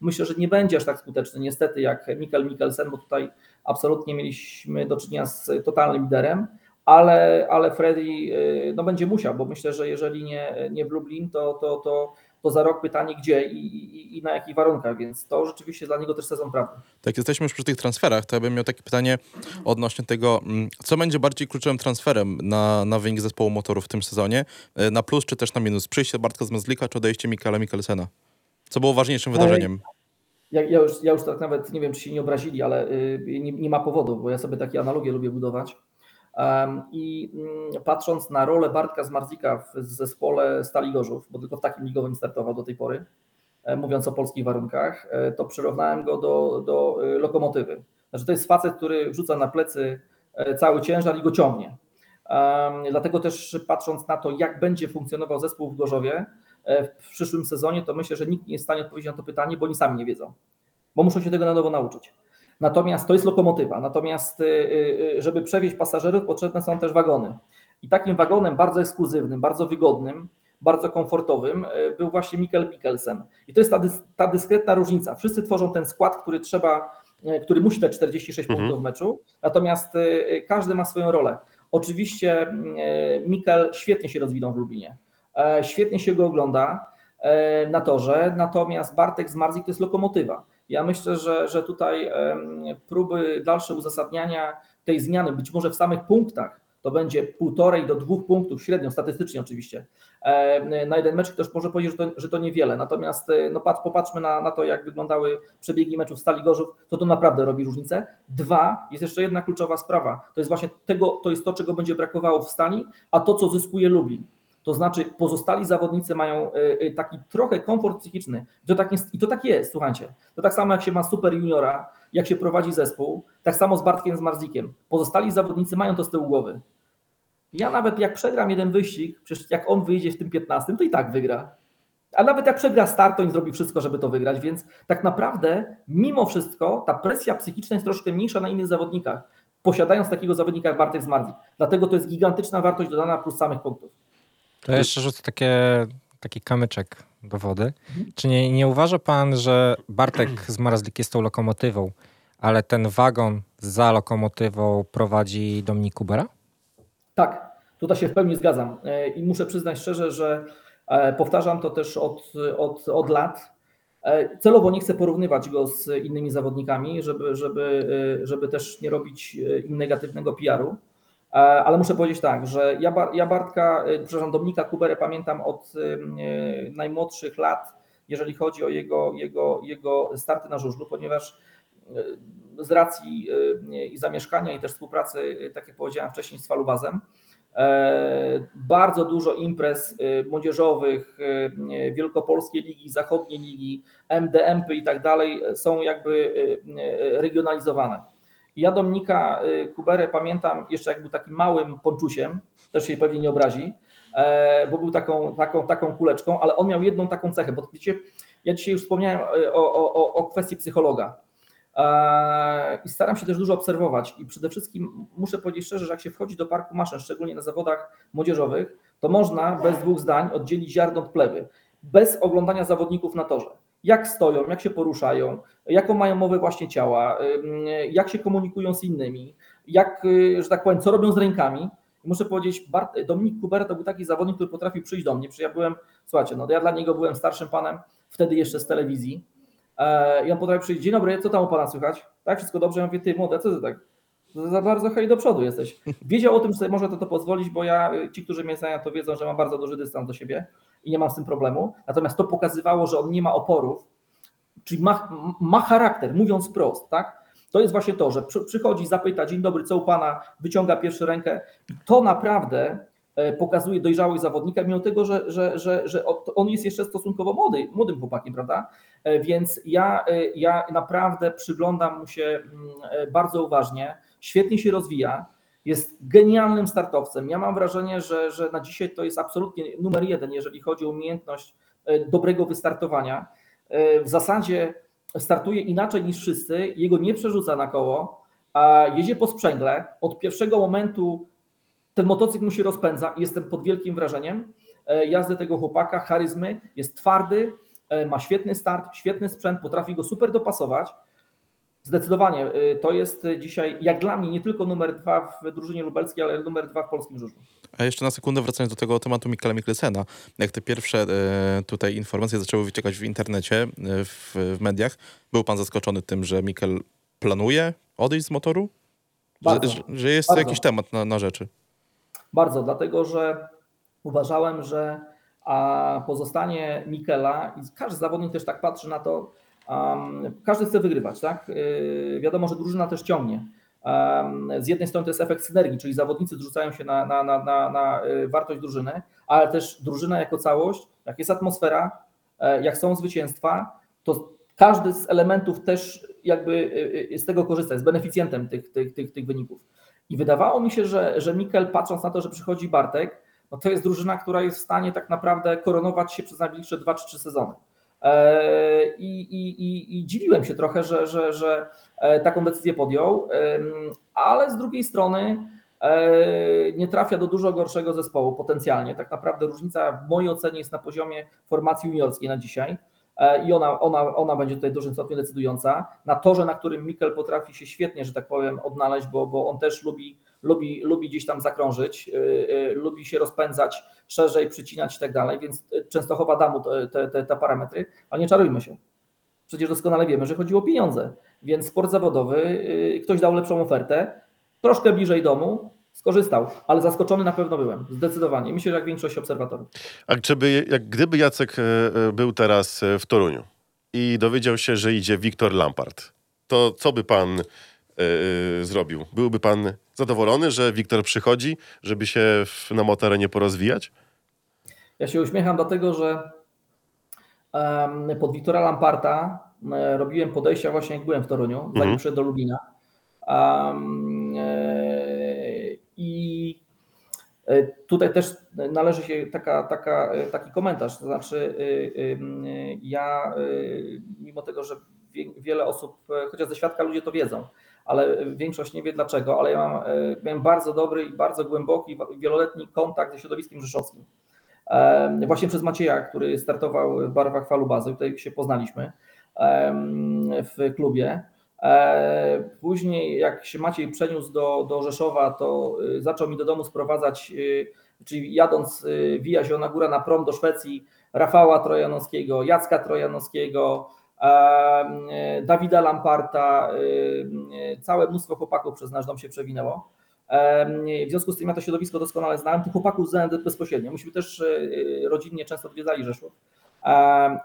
Myślę, że nie będzie aż tak skuteczny niestety jak Mikkel Mikkelsen, bo tutaj absolutnie mieliśmy do czynienia z totalnym liderem, ale, ale Freddy y, no, będzie musiał, bo myślę, że jeżeli nie, nie w Lublin, to, to, to, to za rok pytanie gdzie i, i, i na jakich warunkach, więc to rzeczywiście dla niego też sezon prawdy. Tak, jesteśmy już przy tych transferach, to ja bym miał takie pytanie odnośnie tego, mm, co będzie bardziej kluczowym transferem na, na wynik zespołu motorów w tym sezonie? E, Na plus czy też na minus? Przyjście Bartka z Mezlika czy odejście Mikala Mikkelsena? Co było ważniejszym wydarzeniem? Ja, ja, już, ja już tak nawet nie wiem, czy się nie obrazili, ale y, nie, nie ma powodu, bo ja sobie takie analogie lubię budować. I mm, patrząc na rolę Bartka z Marzika w zespole Stali Gorzów, bo tylko w takim ligowym startował do tej pory, e, mówiąc o polskich warunkach, e, to przyrównałem go do, do e, lokomotywy. Znaczy to jest facet, który wrzuca na plecy cały ciężar i go ciągnie. Dlatego też patrząc na to, jak będzie funkcjonował zespół w Gorzowie w przyszłym sezonie, to myślę, że nikt nie jest w stanie odpowiedzieć na to pytanie, bo oni sami nie wiedzą, bo muszą się tego na nowo nauczyć. Natomiast to jest lokomotywa. Natomiast, y, y, żeby przewieźć pasażerów, potrzebne są też wagony. I takim wagonem bardzo ekskluzywnym, bardzo wygodnym, bardzo komfortowym y, był właśnie Mikkel Mikkelsen. I to jest ta, dys, ta dyskretna różnica. Wszyscy tworzą ten skład, który trzeba, y, który musi dać 46 Mhm. punktów w meczu, natomiast y, każdy ma swoją rolę. Oczywiście y, Mikkel świetnie się rozwinął w Lublinie. E, Świetnie się go ogląda e, na torze, natomiast Bartek z Marzik to jest lokomotywa. Ja myślę, że, że tutaj próby dalsze uzasadniania tej zmiany, być może w samych punktach, to będzie półtorej do dwóch punktów średnio, statystycznie oczywiście, na jeden mecz ktoś może powiedzieć, że to, że to niewiele, natomiast e, no patrz, popatrzmy na, na to, jak wyglądały przebiegi meczów Stali Gorzów, to to naprawdę robi różnicę. Dwa, jest jeszcze jedna kluczowa sprawa, to jest właśnie tego, to jest to, czego będzie brakowało w Stali, a to, co zyskuje Lublin. To znaczy pozostali zawodnicy mają y, y, taki trochę komfort psychiczny. I to tak jest, i to tak jest słuchajcie. To tak samo jak się ma super juniora, jak się prowadzi zespół, tak samo z Bartkiem z Marzikiem. Pozostali zawodnicy mają to z tyłu głowy. Ja nawet jak przegram jeden wyścig, przecież jak on wyjdzie w tym 15, to i tak wygra. A nawet jak przegra start, to on zrobi wszystko, żeby to wygrać, więc tak naprawdę mimo wszystko ta presja psychiczna jest troszkę mniejsza na innych zawodnikach, posiadając takiego zawodnika jak Bartek z Marzik. Dlatego to jest gigantyczna wartość dodana plus samych punktów. To jeszcze rzucę takie, taki kamyczek do wody. Czy nie, nie uważa pan, że Bartek z Marazlik jest tą lokomotywą, ale ten wagon za lokomotywą prowadzi Dominik Kubera? Tak, tutaj się w pełni zgadzam E, i muszę przyznać szczerze, że e, powtarzam to też od, od, od lat. E, Celowo nie chcę porównywać go z innymi zawodnikami, żeby, żeby, żeby też nie robić im negatywnego PR-u, ale muszę powiedzieć tak, że ja, Bar- ja Bartka, e, przepraszam, Dominika Kuberę pamiętam od e, najmłodszych lat, jeżeli chodzi o jego, jego, jego starty na żużlu, ponieważ e, z racji e, i zamieszkania i też współpracy, e, tak jak powiedziałem wcześniej, z Falubazem, e, bardzo dużo imprez e, młodzieżowych, e, Wielkopolskie Ligi, Zachodnie Ligi, MDM-y i tak dalej e, są jakby e, e, regionalizowane. Ja Dominika e, Kuberę pamiętam jeszcze jak był takim małym ponczusiem, też się pewnie nie obrazi, e, bo był taką, taką, taką kuleczką, ale on miał jedną taką cechę, bo wiecie, ja dzisiaj już wspomniałem e, o, o, o- o kwestii psychologa. E, I staram się też dużo obserwować i przede wszystkim muszę powiedzieć szczerze, że jak się wchodzi do parku maszyn, szczególnie na zawodach młodzieżowych, to można bez dwóch zdań oddzielić ziarno od plewy, bez oglądania zawodników na torze. Jak stoją, jak się poruszają, jaką mają mowę właśnie ciała, jak się komunikują z innymi, jak, y, że tak powiem, co robią z rękami. Muszę powiedzieć, Bart, Dominik Kubera to był taki zawodnik, który potrafił przyjść do mnie, przecież ja byłem, słuchajcie, no ja dla niego byłem starszym panem, wtedy jeszcze z telewizji, E, I on potrafi przyjść, dzień dobry, co tam u pana słychać? Tak, wszystko dobrze? Ja mówię, ty młody, co ty tak? Za bardzo hej do przodu jesteś. Wiedział o tym, że może to, to pozwolić, bo ja, ci, którzy mnie znają, to wiedzą, że mam bardzo duży dystans do siebie i nie mam z tym problemu. Natomiast to pokazywało, że on nie ma oporów, czyli ma, ma charakter, mówiąc wprost, tak? To jest właśnie to, że przy, przychodzi, zapyta, dzień dobry, co u pana, wyciąga pierwszy rękę. To naprawdę e, pokazuje dojrzałość zawodnika, mimo tego, że, że, że, że on jest jeszcze stosunkowo młody, młodym chłopakiem, prawda? E, Więc ja, e, ja naprawdę przyglądam mu się mm, bardzo uważnie, świetnie się rozwija, jest genialnym startowcem. Ja mam wrażenie, że, że na dzisiaj to jest absolutnie numer jeden, jeżeli chodzi o umiejętność e, dobrego wystartowania. E, W zasadzie startuje inaczej niż wszyscy, jego nie przerzuca na koło, a jedzie po sprzęgle. Od pierwszego momentu ten motocykl mu się rozpędza i jestem pod wielkim wrażeniem e, jazdy tego chłopaka, charyzmy, jest twardy, ma świetny start, świetny sprzęt, potrafi go super dopasować. Zdecydowanie e, to jest dzisiaj, jak dla mnie, nie tylko numer dwa w drużynie lubelskiej, ale numer dwa w polskim żużlu. A jeszcze na sekundę wracając do tego tematu Mikkela Mikkelsena. Jak te pierwsze e, tutaj informacje zaczęły wyciekać w internecie, e, w, w mediach, był pan zaskoczony tym, że Mikkel planuje odejść z motoru? Bardzo. Że, że, że jest Bardzo. jakiś temat na, na rzeczy. Bardzo, dlatego że uważałem, że a, pozostanie Mikela i każdy zawodnik też tak patrzy na to, um, każdy chce wygrywać, tak? Yy, wiadomo, że drużyna też ciągnie. Z jednej strony to jest efekt synergii, czyli zawodnicy zrzucają się na, na, na, na, na y, wartość drużyny, ale też drużyna jako całość, jak jest atmosfera, e, jak są zwycięstwa, to każdy z elementów też jakby y, y, z tego korzysta, jest beneficjentem tych, tych, tych, tych wyników. I wydawało mi się, że, że Mikel, patrząc na to, że przychodzi Bartek, no to jest drużyna, która jest w stanie tak naprawdę koronować się przez najbliższe 2 czy 3 sezony. E, I, i, i, i dziwiłem się trochę, że, że, że e, taką decyzję podjął, ale z drugiej strony e, nie trafia do dużo gorszego zespołu potencjalnie. Tak naprawdę różnica w mojej ocenie jest na poziomie formacji juniorskiej na dzisiaj i ona, ona, ona będzie tutaj w dużym stopniu decydująca. Na torze, na którym Mikel potrafi się świetnie, że tak powiem, odnaleźć, bo, bo on też lubi, lubi, lubi gdzieś tam zakrążyć, y, y, lubi się rozpędzać, szerzej przycinać i tak dalej, więc y, Częstochowa da mu te, te, te, parametry, ale nie czarujmy się. Przecież doskonale wiemy, że chodziło o pieniądze, więc sport zawodowy, ktoś dał lepszą ofertę, troszkę bliżej domu, skorzystał, ale zaskoczony na pewno byłem, zdecydowanie. Myślę, że jak większość obserwatorów. A żeby, jak gdyby Jacek e, e, był teraz e, w Toruniu i dowiedział się, że idzie Wiktor Lampard, to co by pan e, zrobił? Byłby pan zadowolony, że Wiktor przychodzi, żeby się w, na motorenie porozwijać? Ja się uśmiecham dlatego, że pod Wiktora Lamparta robiłem podejścia właśnie jak byłem w Toruniu, zanim Mhm. przyszedłem do Lubina. E, I e, tutaj też należy się taka, taka, taki komentarz, to znaczy e, em, ja e, mimo tego, że wie- wiele osób, e, chociaż ze świadka ludzie to wiedzą, ale większość nie wie dlaczego, ale ja mam, e, miałem bardzo dobry i bardzo głęboki, wieloletni kontakt ze środowiskiem rzeszowskim. właśnie przez Macieja, który startował w barwach Falubazy, tutaj się poznaliśmy w klubie. E, Później jak się Maciej przeniósł do, do Rzeszowa, to y, zaczął mi do domu sprowadzać, czyli jadąc Via Zielona Góra na prom do Szwecji, Rafała Trojanowskiego, Jacka Trojanowskiego, Dawida Lamparta, y, y, całe mnóstwo chłopaków przez nasz dom się przewinęło. W związku z tym ja to środowisko doskonale znałem, tych chłopaków znałem bezpośrednio. Myśmy też rodzinnie często odwiedzali Rzeszów.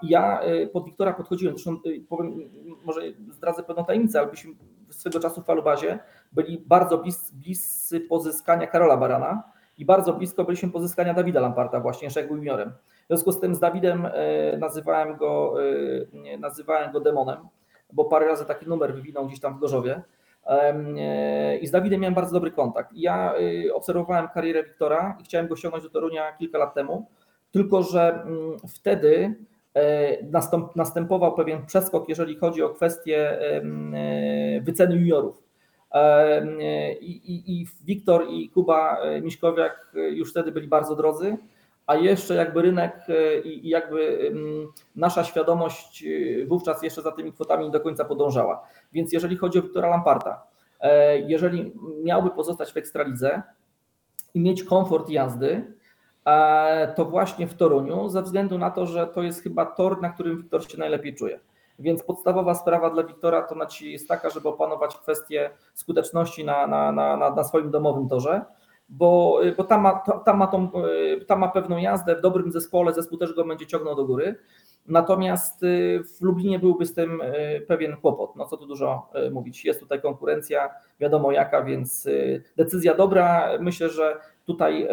Ja pod Wiktora podchodziłem, zresztą powiem, może zdradzę pewną tajemnicę, ale byliśmy swego czasu w Falubazie, byli bardzo blis, bliscy pozyskania Karola Barana i bardzo blisko byliśmy pozyskania Dawida Lamparta właśnie, jeszcze jak był juniorem. W związku z tym z Dawidem y, nazywałem go, y, nazywałem go demonem, bo parę razy taki numer wywinął gdzieś tam w Gorzowie. E, I z Dawidem miałem bardzo dobry kontakt. Ja obserwowałem karierę Wiktora i chciałem go ściągnąć do Torunia kilka lat temu, tylko że mm, wtedy e, następował pewien przeskok, jeżeli chodzi o kwestię e, wyceny juniorów. E, I, i, Wiktor i Kuba e, Miśkowiak e, już wtedy byli bardzo drodzy, a jeszcze jakby rynek e, i jakby nasza świadomość e, wówczas jeszcze za tymi kwotami nie do końca podążała. Więc jeżeli chodzi o Wiktora Lamparta, e, jeżeli miałby pozostać w Ekstralidze i mieć komfort jazdy, to właśnie w Toruniu, ze względu na to, że to jest chyba tor, na którym Wiktor się najlepiej czuje. Więc podstawowa sprawa dla Wiktora to jest taka, żeby opanować kwestię skuteczności na, na, na, na swoim domowym torze, bo, bo tam, ma, tam, ma tą, e, tam ma pewną jazdę w dobrym zespole, zespół też go będzie ciągnął do góry. Natomiast y, w Lublinie byłby z tym y, pewien kłopot. No co tu dużo y, mówić. Jest tutaj konkurencja, wiadomo jaka, więc y, decyzja dobra. Myślę, że tutaj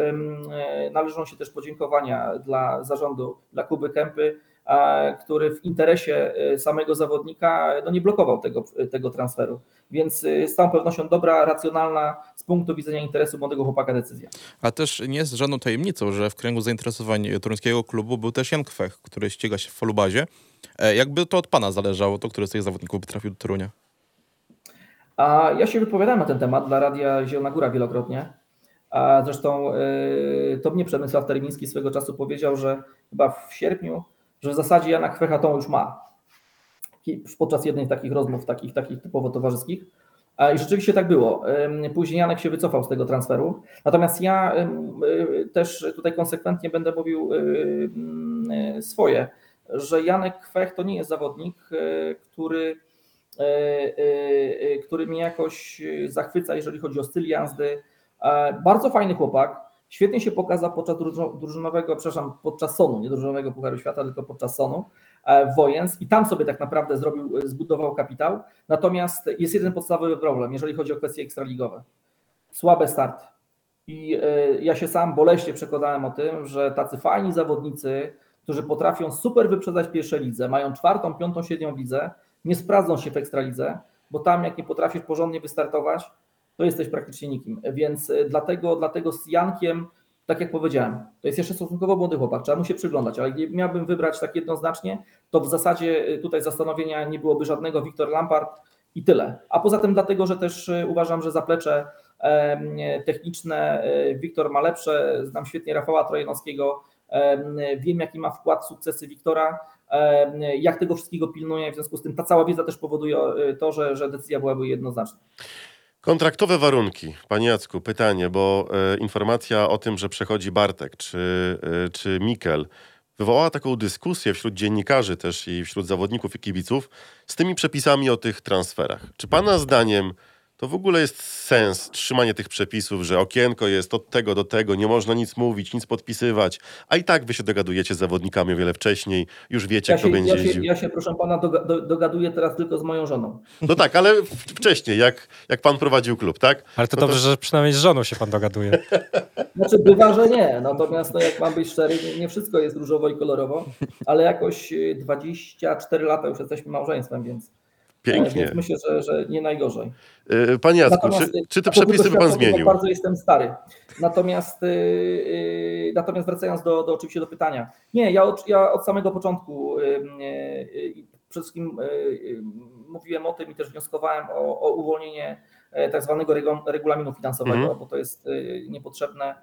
y, należą się też podziękowania dla zarządu, dla Kuby Kępy, który w interesie y, samego zawodnika no, nie blokował tego, tego transferu. Więc y, z całą pewnością dobra, racjonalna z punktu widzenia interesu młodego chłopaka decyzja. A też nie jest żadną tajemnicą, że w kręgu zainteresowań toruńskiego klubu był też Jan Kwech, który ściga się w Folubazie. E, Jakby to od pana zależało, to który z tych zawodników by trafił do Torunia? A ja się wypowiadałem na ten temat dla Radia Zielona Góra wielokrotnie. A zresztą to mnie Przemysław Termiński swego czasu powiedział, że chyba w sierpniu, że w zasadzie Jana Kwecha tą już ma. Podczas jednej z takich rozmów, takich, takich typowo towarzyskich. A I rzeczywiście tak było. Później Janek się wycofał z tego transferu. Natomiast ja y, też tutaj konsekwentnie będę mówił y, y, swoje, że Janek Kwech to nie jest zawodnik, który e, e, e, który mnie jakoś e, zachwyca, jeżeli chodzi o styl jazdy. E, Bardzo fajny chłopak, świetnie się pokazał podczas drużynowego, przepraszam, podczas Sonu, nie drużynowego Pucharu Świata, tylko podczas Sonu e, Wojens i tam sobie tak naprawdę zrobił, e, zbudował kapitał. Natomiast jest jeden podstawowy problem, jeżeli chodzi o kwestie ekstraligowe. Słabe starty. I e, ja się sam boleśnie przekonałem o tym, że tacy fajni zawodnicy, którzy potrafią super wyprzedzać w pierwszej lidze, mają czwartą, piątą, średnią widzę, nie sprawdzą się w ekstralidze, bo tam jak nie potrafisz porządnie wystartować, to jesteś praktycznie nikim. Więc y, dlatego, dlatego z Jankiem, tak jak powiedziałem, to jest jeszcze stosunkowo młody chłopak, trzeba mu się przyglądać, ale gdy miałbym wybrać tak jednoznacznie, to w zasadzie y, tutaj zastanowienia nie byłoby żadnego Wiktor Lampard i tyle. A poza tym dlatego, że też y, uważam, że zaplecze techniczne Wiktor ma lepsze, znam świetnie Rafała Trojanowskiego, em, wiem jaki ma wkład sukcesy Wiktora, jak tego wszystkiego pilnuje, w związku z tym ta cała wiedza też powoduje to, że, że decyzja byłaby jednoznaczna. Kontraktowe warunki. Panie Jacku, pytanie, bo e, informacja o tym, że przechodzi Bartek czy, e, czy Mikel, wywołała taką dyskusję wśród dziennikarzy też i wśród zawodników i kibiców z tymi przepisami o tych transferach. Czy Pana zdaniem to w ogóle jest sens trzymanie tych przepisów, że okienko jest od tego do tego, nie można nic mówić, nic podpisywać, a i tak wy się dogadujecie z zawodnikami o wiele wcześniej, już wiecie, Ja kto się, będzie ja, się, jeździł. ja się, proszę pana, doga- do- dogaduję teraz tylko z moją żoną. No tak, ale wcześniej, jak, jak Pan prowadził klub, tak? Ale to No to- dobrze, że przynajmniej z żoną się pan dogaduje. <laughs> Znaczy bywa, że nie, natomiast no, jak mam być szczery, nie, wszystko jest różowo i kolorowo, ale jakoś y, 24 lata już jesteśmy małżeństwem, więc, Pięknie. więc myślę, że, że nie najgorzej. E, Panie Jacku, czy, Natomiast, y, czy te przepisy by Pan zmienił? Bardzo jestem stary. Natomiast, y, y, natomiast wracając do, do oczywiście do pytania. Nie, ja od, ja od samego początku y, y, y, przede wszystkim mówiłem o tym i też wnioskowałem o, o uwolnienie e, tak zwanego regu- regulaminu finansowego, Mhm. bo to jest niepotrzebne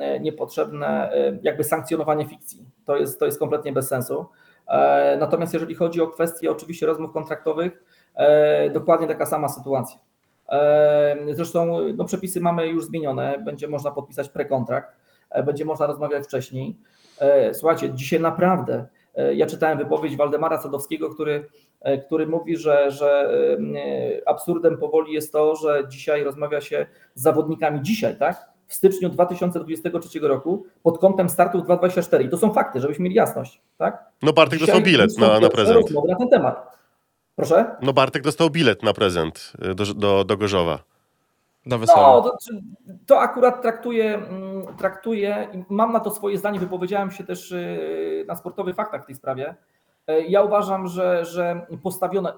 e, niepotrzebne e, jakby sankcjonowanie fikcji. To jest, to jest kompletnie bez sensu. E, natomiast jeżeli chodzi o kwestie oczywiście rozmów kontraktowych, dokładnie taka sama sytuacja. Zresztą no, przepisy mamy już zmienione, będzie można podpisać prekontrakt, będzie można rozmawiać wcześniej. Słuchajcie, dzisiaj naprawdę, ja czytałem wypowiedź Waldemara Sadowskiego, który, który mówi, że, że absurdem powoli jest to, że dzisiaj rozmawia się z zawodnikami dzisiaj, tak? w styczniu 2023 roku pod kątem startu 2024. I to są fakty, żebyśmy mieli jasność. Tak? No Bartek Dzisiaj dostał bilet na, na prezent. na ten temat. Proszę? No Bartek dostał bilet na prezent y, do, do, do Gorzowa. Na wesele. No, to, to akurat traktuję, mm, traktuję, mam na to swoje zdanie, wypowiedziałem się też y, na sportowych faktach w tej sprawie. Y, ja uważam, że, że postawione,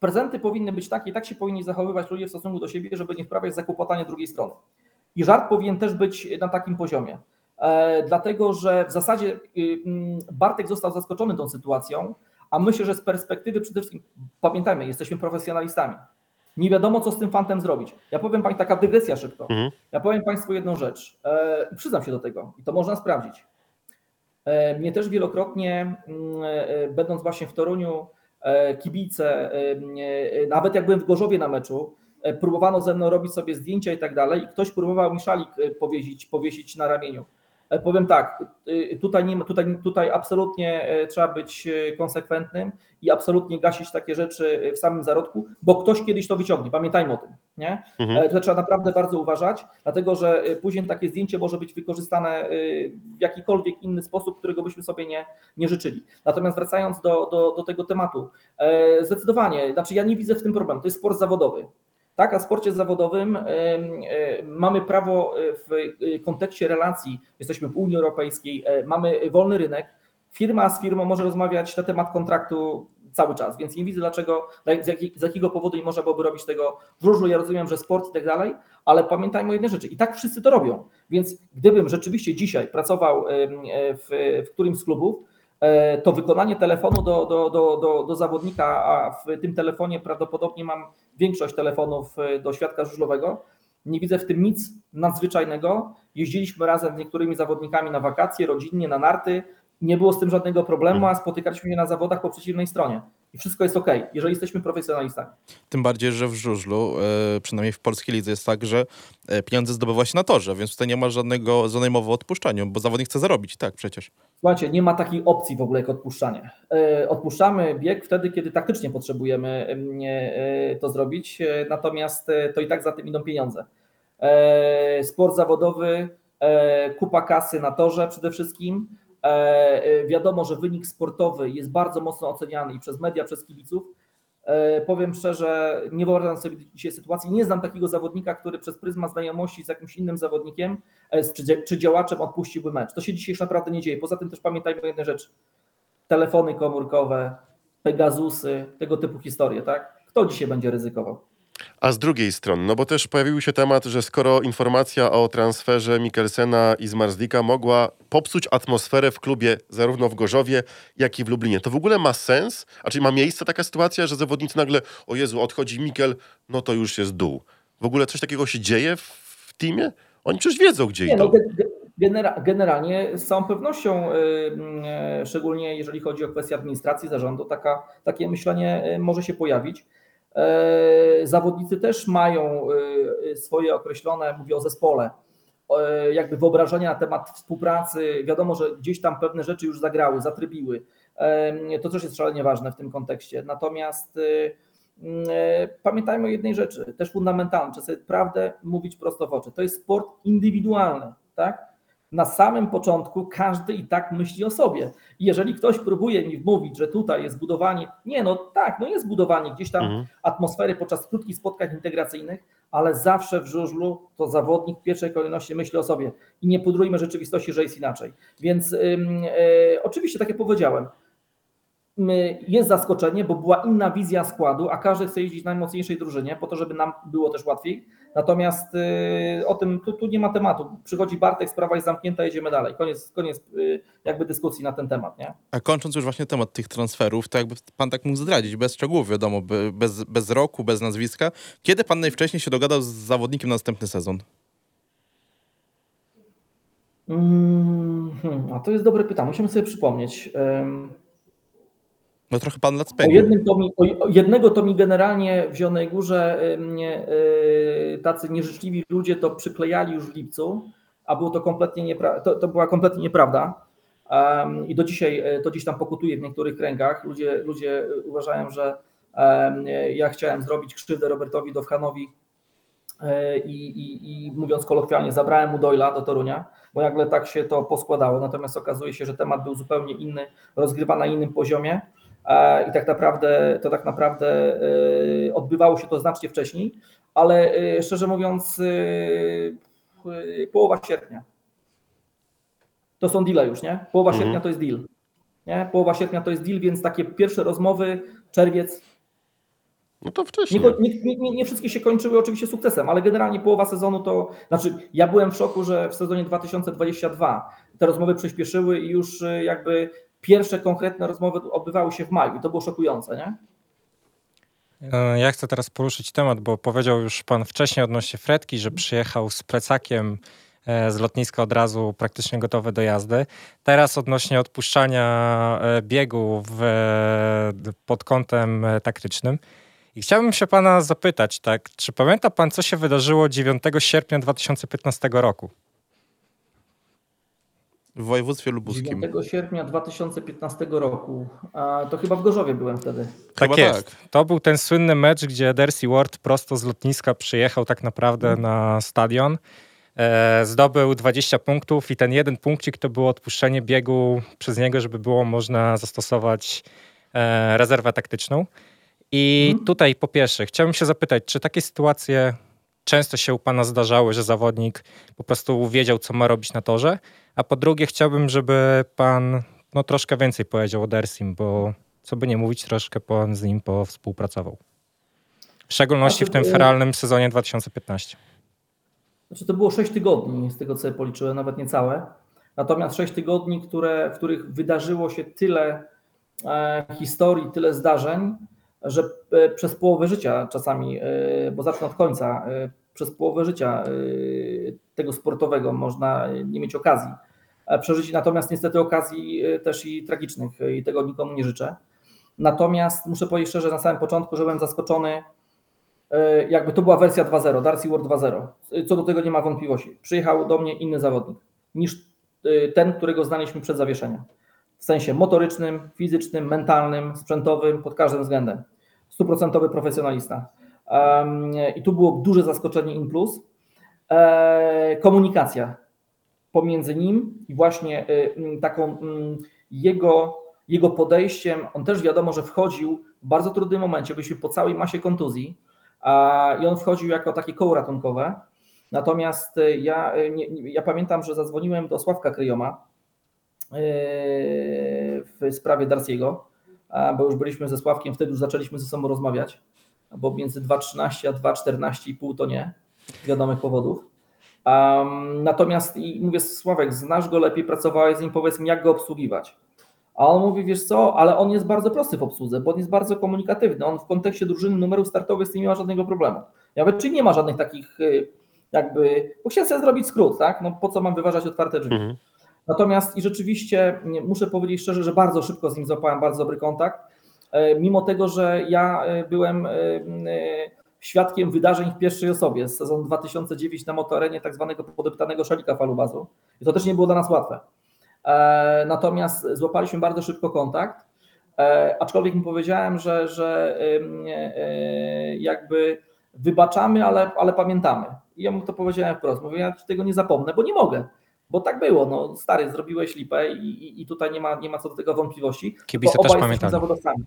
prezenty powinny być takie, i tak się powinni zachowywać ludzie w stosunku do siebie, żeby nie wprawiać zakłopotania drugiej strony. I żart powinien też być na takim poziomie. E, dlatego, że w zasadzie y, mm, Bartek został zaskoczony tą sytuacją, a myślę, że z perspektywy przede wszystkim, pamiętajmy, jesteśmy profesjonalistami. Nie wiadomo, co z tym fantem zrobić. Ja powiem Państwu, taka dygresja szybko. Mhm. Ja powiem Państwu jedną rzecz. E, przyznam się do tego i to można sprawdzić. E, mnie też wielokrotnie, mm, będąc właśnie w Toruniu, kibice, nawet jak byłem w Gorzowie na meczu, E, próbowano ze mną robić sobie zdjęcia i tak dalej i ktoś próbował mi szalik e, powiesić, powiesić na ramieniu. E, powiem tak, tutaj, nie, tutaj, tutaj absolutnie trzeba być konsekwentnym i absolutnie gasić takie rzeczy w samym zarodku, bo ktoś kiedyś to wyciągnie, pamiętajmy o tym. Nie? Mhm. To trzeba naprawdę bardzo uważać, dlatego że później takie zdjęcie może być wykorzystane w jakikolwiek inny sposób, którego byśmy sobie nie, nie życzyli. Natomiast wracając do, do, do tego tematu, zdecydowanie, znaczy ja nie widzę w tym problemu, to jest sport zawodowy. Tak, a w sporcie zawodowym mamy prawo e, w e, kontekście relacji, jesteśmy w Unii Europejskiej, e, mamy wolny rynek, firma z firmą może rozmawiać na temat kontraktu cały czas, więc nie widzę dlaczego, z, jakiego powodu nie można byłoby robić tego w różu. Ja rozumiem, że sport i tak dalej, ale pamiętajmy o jednej rzeczy. I tak wszyscy to robią, więc gdybym rzeczywiście dzisiaj pracował w, w którymś z klubów, to wykonanie telefonu do, do, do, do, do zawodnika, a w tym telefonie prawdopodobnie mam większość telefonów e, do świadka żużlowego. Nie widzę w tym nic nadzwyczajnego. Jeździliśmy razem z niektórymi zawodnikami na wakacje, rodzinnie, na narty. Nie było z tym żadnego problemu, a spotykaliśmy się na zawodach po przeciwnej stronie i wszystko jest ok, jeżeli jesteśmy profesjonalistami. Tym bardziej, że w żużlu, e, przynajmniej w polskiej lidze jest tak, że e, pieniądze zdobywa się na torze, więc tutaj nie ma żadnego, żadnej mowy o odpuszczaniu, bo zawodnik chce zarobić, tak przecież. Słuchajcie, nie ma takiej opcji w ogóle jak odpuszczanie. E, odpuszczamy bieg wtedy, kiedy taktycznie potrzebujemy to zrobić, natomiast to i tak za tym idą pieniądze. Sport zawodowy, kupa kasy na torze przede wszystkim, wiadomo, że wynik sportowy jest bardzo mocno oceniany i przez media, przez kibiców. E, powiem szczerze, nie wyobrażam sobie dzisiaj sytuacji. Nie znam takiego zawodnika, który przez pryzmat znajomości z jakimś innym zawodnikiem czy, działaczem odpuściłby mecz. To się dzisiaj już naprawdę nie dzieje. Poza tym też pamiętajmy o jednej rzeczy. Telefony komórkowe, Pegasusy, tego typu historie, tak? Kto dzisiaj będzie ryzykował? A z drugiej strony, no bo też pojawił się temat, że skoro informacja o transferze Mikkelsena i Zmarzlika mogła popsuć atmosferę w klubie zarówno w Gorzowie, jak i w Lublinie, to w ogóle ma sens? A czy ma miejsce taka sytuacja, że zawodnicy nagle, o Jezu, odchodzi Mikkel, no to już jest dół. W ogóle coś takiego się dzieje w, teamie? Oni przecież wiedzą, gdzie Nie, idą. No, genera generalnie z całą pewnością, yy, szczególnie jeżeli chodzi o kwestię administracji, zarządu, taka, takie myślenie y, może się pojawić. E, zawodnicy też mają e, swoje określone, mówię o zespole, e, jakby wyobrażenia na temat współpracy. Wiadomo, że gdzieś tam pewne rzeczy już zagrały, zatrybiły. To też jest szalenie ważne w tym kontekście. Natomiast pamiętajmy o jednej rzeczy, też fundamentalnej, trzeba sobie prawdę mówić prosto w oczy. To jest sport indywidualny, tak? Na samym początku każdy i tak myśli o sobie. I jeżeli ktoś próbuje mi wmówić, że tutaj jest budowanie, nie, no tak, no jest budowanie gdzieś tam mhm. atmosfery podczas krótkich spotkań integracyjnych, ale zawsze w żużlu to zawodnik w pierwszej kolejności myśli o sobie i nie pudrujmy rzeczywistości, że jest inaczej. Więc yy, yy, oczywiście, tak jak powiedziałem, jest zaskoczenie, bo była inna wizja składu, a każdy chce jeździć w najmocniejszej drużynie po to, żeby nam było też łatwiej. Natomiast y, o tym tu, tu, nie ma tematu. Przychodzi Bartek, sprawa jest zamknięta, jedziemy dalej. Koniec, koniec y, jakby dyskusji na ten temat. Nie? A kończąc już właśnie temat tych transferów, to jakby pan tak mógł zdradzić, bez szczegółów wiadomo, bez, bez roku, bez nazwiska. Kiedy pan najwcześniej się dogadał z zawodnikiem na następny sezon? Mm, hmm, a to jest dobre pytanie. Musimy sobie przypomnieć. No trochę pan lat O, spędził. mi, o jednego to mi generalnie w Zielonej Górze y, mnie y, tacy nieżyczliwi ludzie to przyklejali już w lipcu, a było to kompletnie niepra- to, to była kompletnie nieprawda. Um, I do dzisiaj y, to gdzieś tam pokutuje w niektórych kręgach. Ludzie, ludzie uważają, że um, ja chciałem zrobić krzywdę Robertowi Dowhanowi y, i, i, i mówiąc kolokwialnie, zabrałem mu Doyla do Torunia, bo nagle tak się to poskładało. Natomiast okazuje się, że temat był zupełnie inny, rozgrywa na innym poziomie. I tak naprawdę to tak naprawdę e, odbywało się to znacznie wcześniej, ale e, szczerze mówiąc, e, połowa sierpnia. To są deale już, nie? Połowa Mhm. sierpnia to jest deal. Nie? Połowa sierpnia to jest deal, więc takie pierwsze rozmowy, czerwiec. No to Nie, wcześniej. nie, nie, nie wszystkie się kończyły oczywiście sukcesem, ale generalnie połowa sezonu to. Znaczy, ja byłem w szoku, że w sezonie 2022 te rozmowy przyspieszyły i już jakby pierwsze konkretne rozmowy odbywały się w maju. To było szokujące, nie? E, Ja chcę teraz poruszyć temat, bo powiedział już pan wcześniej odnośnie Fredki, że przyjechał z plecakiem e, z lotniska od razu praktycznie gotowy do jazdy. Teraz odnośnie odpuszczania e, biegu w, pod kątem taktycznym. I chciałbym się pana zapytać, tak, czy pamięta pan, co się wydarzyło 9 sierpnia 2015 roku? W województwie lubuskim. 9 sierpnia 2015 roku. A, to chyba w Gorzowie byłem wtedy. Tak Chyba jest. tak. To był ten słynny mecz, gdzie Dercy Ward prosto z lotniska przyjechał tak naprawdę na stadion. E, zdobył 20 punktów i ten jeden punkcik to było odpuszczenie biegu przez niego, żeby było można zastosować e, rezerwę taktyczną. I Mhm. tutaj po pierwsze chciałbym się zapytać, czy takie sytuacje często się u pana zdarzały, że zawodnik po prostu wiedział, co ma robić na torze? A po drugie chciałbym, żeby pan no, troszkę więcej powiedział o Dersim, bo co by nie mówić, troszkę pan z nim powspółpracował. W szczególności w tym Znaczy, feralnym sezonie 2015. Znaczy to było 6 tygodni, z tego co ja policzyłem, nawet niecałe. Natomiast 6 tygodni, które, w których wydarzyło się tyle e, historii, tyle zdarzeń, że e, przez połowę życia czasami, e, bo zacznę od końca, e, przez połowę życia tego sportowego można nie mieć okazji przeżyć. Natomiast niestety okazji też i tragicznych i tego nikomu nie życzę. Natomiast muszę powiedzieć szczerze na samym początku, że byłem zaskoczony, jakby to była wersja 2.0, Darcy Ward 2.0. Co do tego nie ma wątpliwości. Przyjechał do mnie inny zawodnik niż ten, którego znaliśmy przed zawieszeniem. W sensie motorycznym, fizycznym, mentalnym, sprzętowym, pod każdym względem. Stuprocentowy profesjonalista. I tu było duże zaskoczenie in plus. E, komunikacja pomiędzy nim i właśnie e, m, taką m, jego, jego podejściem. On też wiadomo, że wchodził w bardzo trudnym momencie, byliśmy po całej masie kontuzji i on wchodził jako takie koło ratunkowe. Natomiast e, ja, nie- ja pamiętam, że zadzwoniłem do Sławka Kryjoma w sprawie Darciego, bo już byliśmy ze Sławkiem, wtedy już zaczęliśmy ze sobą rozmawiać, bo między 2.13 a 2.14,5 to nie, z wiadomych powodów. Um, natomiast i mówię, Sławek, znasz go lepiej, pracowałeś z nim, powiedz mi, jak go obsługiwać. A on mówi, wiesz co, ale on jest bardzo prosty w obsłudze, bo on jest bardzo komunikatywny. On w kontekście drużyny numerów startowych z tym nie ma żadnego problemu. Ja mówię, czyli nie ma żadnych takich y, jakby, bo chciałem sobie zrobić skrót, tak? No po co mam wyważać otwarte drzwi? Mhm. Natomiast i rzeczywiście nie, muszę powiedzieć szczerze, że bardzo szybko z nim złapałem bardzo dobry kontakt. E, Mimo tego, że ja e, byłem e, e, świadkiem wydarzeń w pierwszej osobie z sezonu 2009 na motorenie tak zwanego podeptanego szalika falubazu. I to też nie było dla nas łatwe. Natomiast złapaliśmy bardzo szybko kontakt, aczkolwiek mu powiedziałem, że, że jakby wybaczamy, ale, ale pamiętamy. I ja mu to powiedziałem wprost. Mówię, ja tego nie zapomnę, bo nie mogę. Bo tak było, no stary, zrobiłeś lipę i, i, i tutaj nie ma, nie ma co do tego wątpliwości. Kibice Bo też zawodowcami.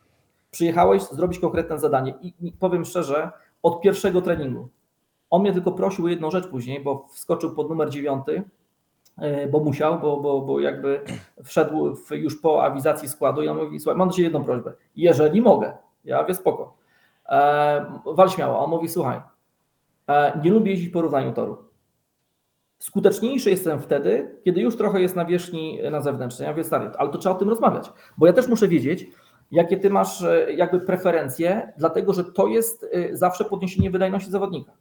Przyjechałeś zrobić konkretne zadanie i, i powiem szczerze, od pierwszego treningu. On mnie tylko prosił o jedną rzecz później, bo wskoczył pod numer dziewiąty, e, bo musiał, bo, bo, bo jakby wszedł w, już po awizacji składu i on mówi, słuchaj, mam do Ciebie jedną prośbę. Jeżeli mogę, ja wie spoko, e, wal śmiało. On mówi, słuchaj, e, nie lubię jeździć po równaniu toru. Skuteczniejszy jestem wtedy, kiedy już trochę jest nawierzchni na zewnętrznej. Ja mówię, stary, ale to trzeba o tym rozmawiać, bo ja też muszę wiedzieć, jakie ty masz e, jakby preferencje, dlatego że to jest e, zawsze podniesienie wydajności zawodnika.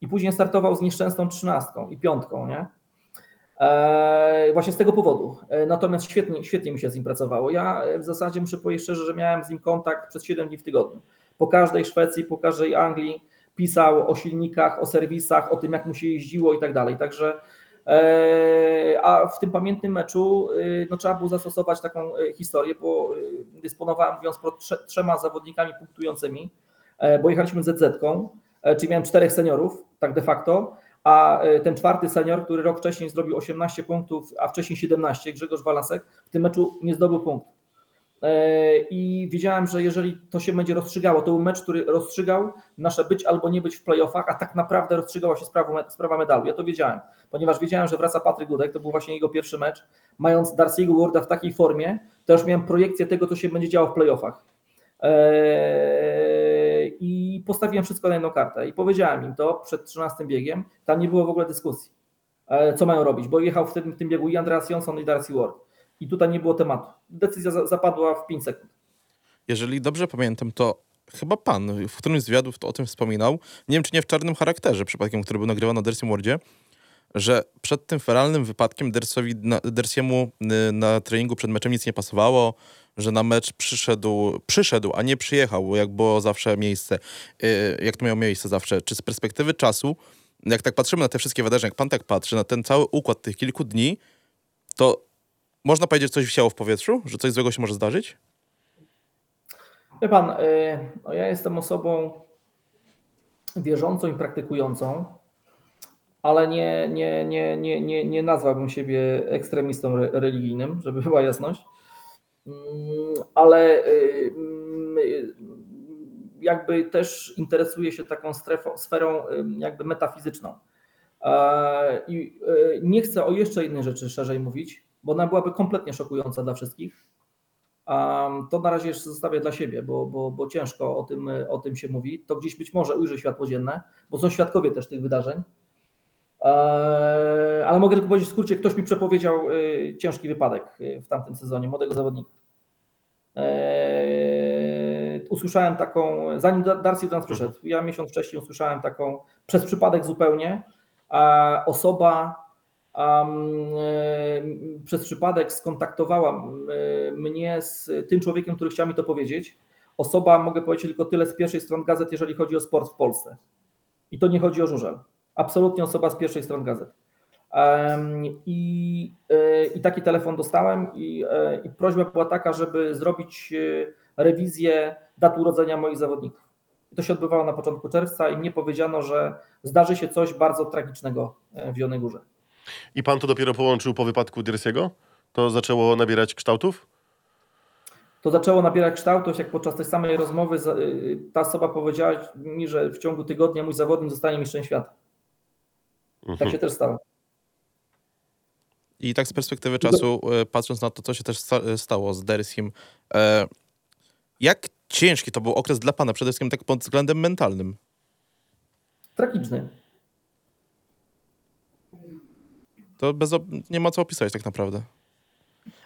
I później startował z nieszczęsną trzynastką i piątką, nie? E, właśnie z tego powodu. E, natomiast świetnie, świetnie mi się z nim pracowało. Ja e, w zasadzie muszę powiedzieć szczerze, że miałem z nim kontakt przez 7 dni w tygodniu. Po każdej Szwecji, po każdej Anglii pisał o silnikach, o serwisach, o tym, jak mu się jeździło i tak dalej. Także a w tym pamiętnym meczu no, trzeba było zastosować taką historię, bo dysponowałem, mówiąc trzema zawodnikami punktującymi, bo jechaliśmy ZZ-ką, czyli miałem czterech seniorów, tak de facto, a e, ten czwarty senior, który rok wcześniej zrobił 18 punktów, a wcześniej 17, Grzegorz Walasek, w tym meczu nie zdobył punktu. E, I wiedziałem, że jeżeli to się będzie rozstrzygało, to był mecz, który rozstrzygał nasze być albo nie być w playoffach, a tak naprawdę rozstrzygała się sprawa, sprawa medalu. Ja to wiedziałem, ponieważ wiedziałem, że wraca Patryk Gudek, to był właśnie jego pierwszy mecz. Mając Darcy'ego Warda w takiej formie, to już miałem projekcję tego, co się będzie działo w playoffach. Eee, I postawiłem wszystko na jedną kartę i powiedziałem im to przed 13 biegiem. Tam nie było w ogóle dyskusji, eee, co mają robić, bo jechał w tym, w tym biegu i Andreas Johnson i Darcy Ward. I tutaj nie było tematu. Decyzja zapadła w 5 sekund. Jeżeli dobrze pamiętam, to chyba pan w którymś z wywiadów o tym wspominał, nie wiem czy nie w czarnym charakterze, przypadkiem, który był nagrywany na Dersim Wardzie, że przed tym feralnym wypadkiem Dersowi, Dersiemu y, na treningu przed meczem nic nie pasowało, że na mecz przyszedł, przyszedł, a nie przyjechał, jak było zawsze miejsce, y, jak to miało miejsce zawsze. Czy z perspektywy czasu, jak tak patrzymy na te wszystkie wydarzenia, jak pan tak patrzy na ten cały układ tych kilku dni, to można powiedzieć, że coś wisiało w powietrzu? Że coś złego się może zdarzyć? Wie pan, y, no ja jestem osobą wierzącą i praktykującą ale nie, nie, nie, nie, nie, nie nazwałbym siebie ekstremistą religijnym, żeby była jasność. Mm, ale y, mm, jakby też interesuję się taką strefą, sferą jakby metafizyczną. I y, nie chcę o jeszcze innej rzeczy szerzej mówić, bo ona byłaby kompletnie szokująca dla wszystkich. To na razie jeszcze zostawię dla siebie, bo, bo, bo ciężko o tym, o tym się mówi. To gdzieś być może ujrzy światło dzienne, bo są świadkowie też tych wydarzeń. Eee, ale mogę tylko powiedzieć w skrócie, ktoś mi przepowiedział y, ciężki wypadek y, w tamtym sezonie, młodego zawodnika. Eee, usłyszałem taką, zanim Darcy do nas przyszedł, ja miesiąc wcześniej usłyszałem taką, przez przypadek zupełnie, osoba przez przypadek skontaktowała mnie z tym człowiekiem, który chciał mi to powiedzieć. Osoba, mogę powiedzieć tylko tyle z pierwszej strony gazet, jeżeli chodzi o sport w Polsce. I to nie chodzi o żużel absolutnie osoba z pierwszej strony gazet. I, e, I taki telefon dostałem i, e, i prośba była taka, żeby zrobić e, rewizję dat urodzenia moich zawodników. To się odbywało na początku czerwca i mnie powiedziano, że zdarzy się coś bardzo tragicznego w Jonej Górze. I pan to dopiero połączył po wypadku Dirsiego? To zaczęło nabierać kształtów? To zaczęło nabierać kształtów, jak podczas tej samej rozmowy ta osoba powiedziała mi, że w ciągu tygodnia mój zawodnik zostanie mistrzem świata. Mhm. Tak się też stało. I tak z perspektywy czasu, e, patrząc na to, co się też stało z Dersim, e, jak ciężki to był okres dla pana, przede wszystkim tak pod względem mentalnym? Tragiczny. To bez, nie ma co opisać tak naprawdę.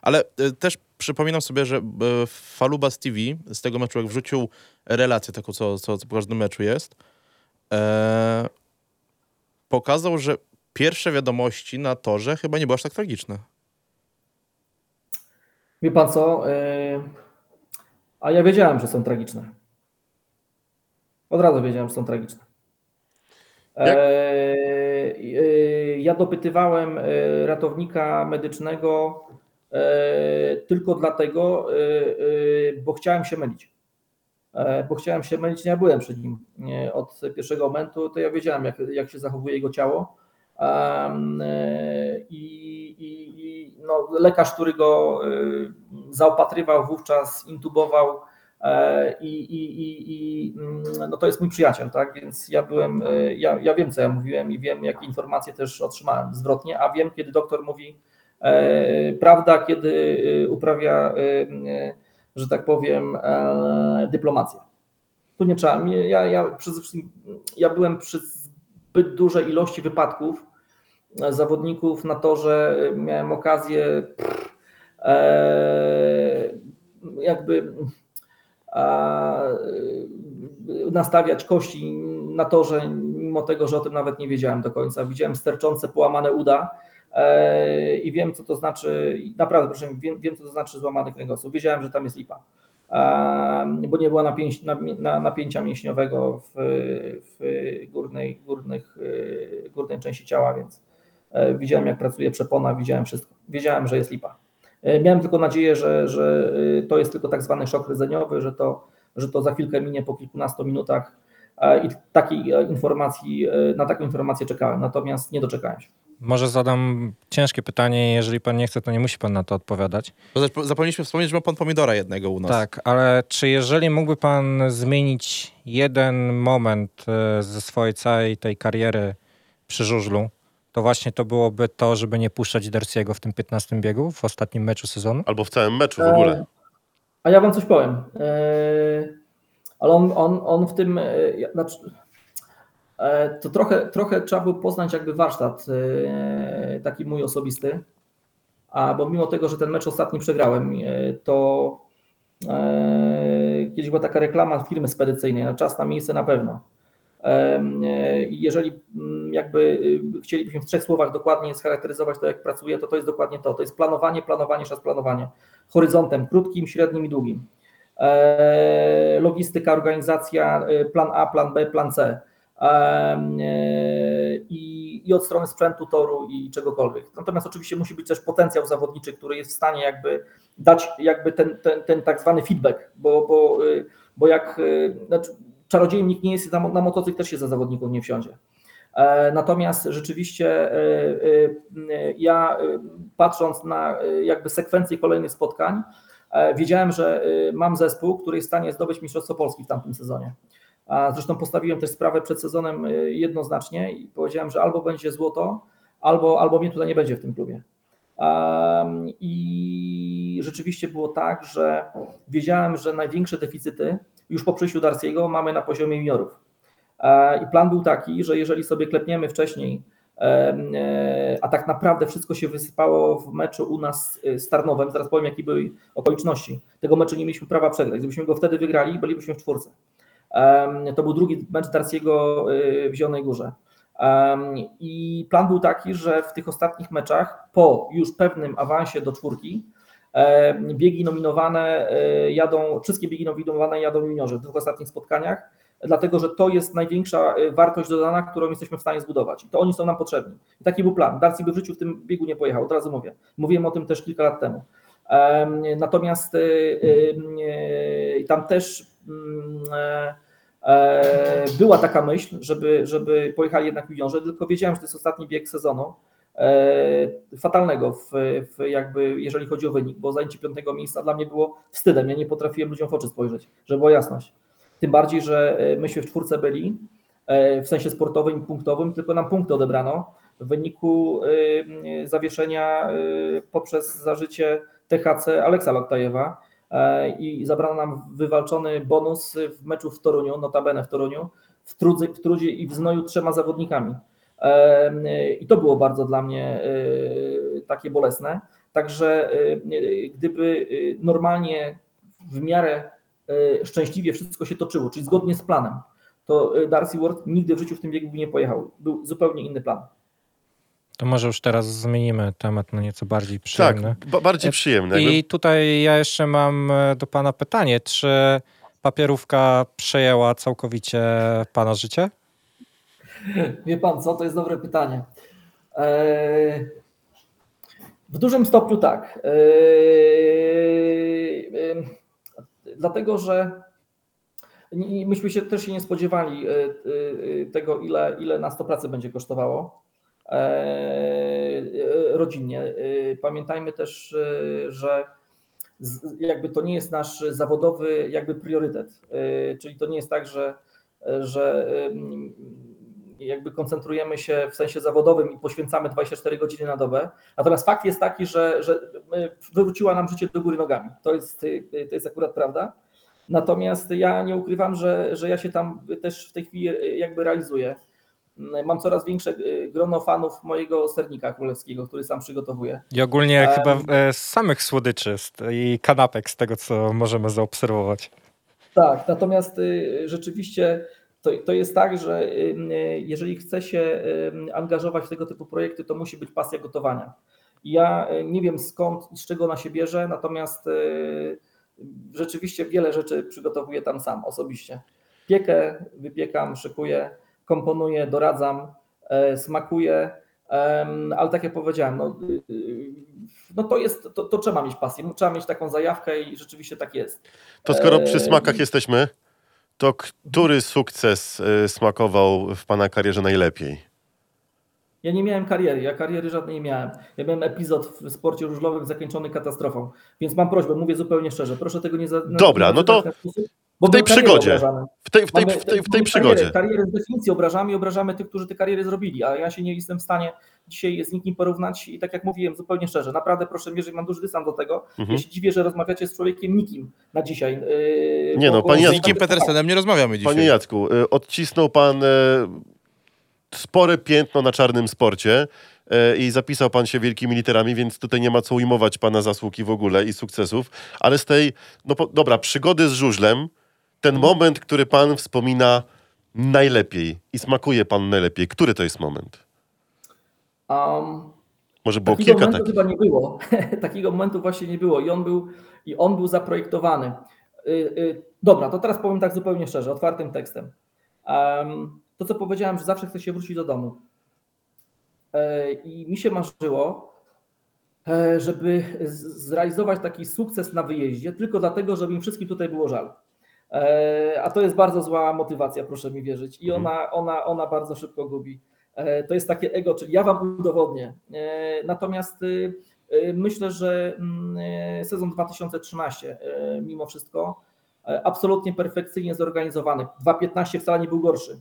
Ale e, też przypominam sobie, że Faluba z TV z tego meczu, jak wrzucił relację taką, co, co, co po każdym meczu jest, pokazał, że pierwsze wiadomości na torze chyba nie były aż tak tragiczne. Wie pan co? Yy, a ja wiedziałem, że są tragiczne. Od razu wiedziałem, że są tragiczne. Yy, yy, ja dopytywałem ratownika medycznego tylko dlatego, bo chciałem się mylić. E, bo chciałem się mylić, nie byłem przy nim od pierwszego momentu, to ja wiedziałem, jak, jak się zachowuje jego ciało. E, I, i, no, lekarz, który go e, zaopatrywał wówczas, intubował, i, i, i, mm, no to jest mój przyjaciel, tak? Więc ja byłem, ja, ja wiem, co ja mówiłem i wiem, jakie informacje też otrzymałem zwrotnie, a wiem, kiedy doktor mówi prawda, kiedy uprawia że tak powiem, e, dyplomację. Tu nie trzeba. Ja, ja, przede wszystkim, ja byłem przy zbyt dużej ilości wypadków e, zawodników na to, że miałem okazję e, jakby nastawiać kości na to, że mimo tego, że o tym nawet nie wiedziałem do końca. Widziałem sterczące, połamane uda, e, i wiem, co to znaczy, naprawdę, proszę, wiem, wiem, co to znaczy złamany kręgosłup. Wiedziałem, że tam jest lipa, bo nie było napięć, na, na, napięcia mięśniowego w, w górnej, górnych, e, górnej części ciała, więc e, widziałem, jak pracuje przepona, widziałem wszystko. Wiedziałem, że jest lipa. E, Miałem tylko nadzieję, że, że e, to jest tylko tak zwany szok rdzeniowy, że to, że to za chwilkę minie po kilkunastu minutach i takiej e, informacji, na taką informację czekałem, natomiast nie doczekałem się. Może zadam ciężkie pytanie, jeżeli pan nie chce, to nie musi pan na to odpowiadać. Zapomnieliśmy wspomnieć, że ma pan pomidora jednego u nas. Tak, ale czy jeżeli mógłby pan zmienić jeden moment ze swojej całej tej kariery przy żużlu, to właśnie to byłoby to, żeby nie puszczać Dersiego w tym 15 biegu w ostatnim meczu sezonu? Albo w całym meczu w ogóle. E, A ja wam coś powiem. E, Ale on, on, on w tym, e, znaczy, e, to trochę, trochę trzeba było poznać jakby warsztat e, taki mój osobisty, a bo mimo tego, że ten mecz ostatni przegrałem, e, to e, kiedyś była taka reklama firmy spedycyjnej, na czas na miejsce na pewno. E, Jeżeli mm, jakby y, chcielibyśmy w trzech słowach dokładnie scharakteryzować to, jak pracuję, to to jest dokładnie to. To jest planowanie, planowanie, czas planowanie. Horyzontem krótkim, średnim i długim. E, Logistyka, organizacja, e, plan A, plan B, plan C. E, I, I od strony sprzętu, toru i czegokolwiek. Natomiast oczywiście musi być też potencjał zawodniczy, który jest w stanie jakby dać jakby ten, ten, ten tak zwany feedback, bo, bo, y, bo jak y, znaczy, czarodziejem nikt nie jest, na, mo- na motocykl też się za zawodników nie wsiądzie. E, Natomiast rzeczywiście e, e, ja patrząc na jakby sekwencję kolejnych spotkań, wiedziałem, że mam zespół, który jest w stanie zdobyć Mistrzostwo Polski w tamtym sezonie. Zresztą postawiłem też sprawę przed sezonem jednoznacznie i powiedziałem, że albo będzie złoto, albo, albo mnie tutaj nie będzie w tym klubie. I rzeczywiście było tak, że wiedziałem, że największe deficyty już po przyjściu Darsiego mamy na poziomie juniorów. E, I plan był taki, że jeżeli sobie klepniemy wcześniej, em, e, a tak naprawdę wszystko się wysypało w meczu u nas e, z Tarnowem, zaraz powiem jakie były okoliczności. Tego meczu nie mieliśmy prawa przegrać. Gdybyśmy go wtedy wygrali, bylibyśmy w czwórce. To był drugi mecz Darsiego e, w Zielonej Górze. I plan był taki, że w tych ostatnich meczach, po już pewnym awansie do czwórki, e, biegi nominowane e, jadą, wszystkie biegi nominowane jadą juniorzy w dwóch ostatnich spotkaniach, dlatego że to jest największa e, wartość dodana, którą jesteśmy w stanie zbudować. I to oni są nam potrzebni. I taki był plan. Darcy by w życiu w tym biegu nie pojechał, od razu mówię. Mówiłem o tym też kilka lat temu. Em, Natomiast e, e, e, tam też mm, e, E, Była taka myśl, żeby, żeby pojechali jednak juniorzy, tylko wiedziałem, że to jest ostatni bieg sezonu. E, Fatalnego, w, w jakby, jeżeli chodzi o wynik, bo zajęcie piątego miejsca dla mnie było wstydem. Ja nie potrafiłem ludziom w oczy spojrzeć, żeby była jasność. Tym bardziej, że e, myśmy w czwórce byli, e, w sensie sportowym i punktowym, tylko nam punkty odebrano w wyniku zawieszenia poprzez zażycie THC Aleksa Loktajewa e, i zabrano nam wywalczony bonus w meczu w Toruniu, notabene w Toruniu, w, trudzy, w trudzie i w znoju trzema zawodnikami. E, I to było bardzo dla mnie e, takie bolesne. Także e, gdyby e, normalnie w miarę e, szczęśliwie wszystko się toczyło, czyli zgodnie z planem, to e, Darcy Ward nigdy w życiu w tym biegu by nie pojechał. Był zupełnie inny plan. To może już teraz zmienimy temat na nieco bardziej Tak, przyjemny. ba- bardziej przyjemne. I tutaj ja jeszcze mam e, do pana pytanie, czy papierówka przejęła całkowicie pana życie? <laughs> Wie pan co, to jest dobre pytanie. Eee, W dużym stopniu tak. Eee, em, Dlatego, że myśmy się też się nie spodziewali e, e, tego, ile, ile nas to pracy będzie kosztowało e, rodzinnie. E, Pamiętajmy też, e, że jakby to nie jest nasz zawodowy jakby priorytet. E, Czyli to nie jest tak, że, że jakby koncentrujemy się w sensie zawodowym i poświęcamy 24 godziny na dobę. Natomiast fakt jest taki, że, że wywróciła nam życie do góry nogami. To jest, y, to jest akurat prawda. Natomiast ja nie ukrywam, że, że ja się tam też w tej chwili jakby realizuję. Mm, Mam coraz większe grono fanów mojego sernika królewskiego, który sam przygotowuję. I ogólnie Em. chyba e, z samych słodyczy i kanapek, z tego co możemy zaobserwować. Tak, natomiast rzeczywiście to, to jest tak, że jeżeli chce się angażować w tego typu projekty, to musi być pasja gotowania. Ja nie wiem skąd i z czego ona się bierze, natomiast rzeczywiście wiele rzeczy przygotowuję tam sam osobiście. Piekę, wypiekam, szykuję, komponuję, doradzam, smakuję, ale tak jak powiedziałem, no, y, y, no to jest, to, to, trzeba mieć pasję, trzeba mieć taką zajawkę i rzeczywiście tak jest. To skoro przy smakach jesteśmy, to który sukces y, smakował w Pana karierze najlepiej? Ja nie miałem kariery, ja kariery żadnej nie miałem. Ja miałem epizod w sporcie różlowym zakończony katastrofą, więc mam prośbę, mówię zupełnie szczerze, proszę tego nie za, Dobra, no to w tej przygodzie, w tej, w tej, w tej, w tej przygodzie. Karierę z definicji obrażamy i obrażamy tych, którzy te kariery zrobili, a ja się nie jestem w stanie dzisiaj z nikim porównać i tak jak mówiłem, zupełnie szczerze, naprawdę proszę wierzyć, mam duży dystans do tego. Mhm. Ja się dziwię, że rozmawiacie z człowiekiem nikim na dzisiaj. Yy, nie no, panie Jacku. Z nikim Petersenem nie rozmawiamy dzisiaj. Panie Jacku, yy, odcisnął pan yy, spore piętno na czarnym sporcie yy, i zapisał pan się wielkimi literami, więc tutaj nie ma co ujmować pana zasługi w ogóle i sukcesów, ale z tej, no po, dobra, przygody z żużlem, ten moment, który pan wspomina najlepiej i smakuje pan najlepiej, który to jest moment? Um, Może było kilka takich? chyba nie było. <laughs> takiego momentu właśnie nie było i on był, i on był zaprojektowany. Yy, yy, dobra, to teraz powiem tak zupełnie szczerze, otwartym tekstem. Um, to, co powiedziałem, że zawsze chcę się wrócić do domu. Yy, I mi się marzyło, e, żeby zrealizować taki sukces na wyjeździe, tylko dlatego, żeby im wszystkim tutaj było żal. E, a to jest bardzo zła motywacja, proszę mi wierzyć. I mhm. ona, ona, ona bardzo szybko gubi. E, to jest takie ego, czyli ja wam udowodnię. E, natomiast y, y, myślę, że mm, sezon 2013 mimo wszystko absolutnie perfekcyjnie zorganizowany. 2015 wcale nie był gorszy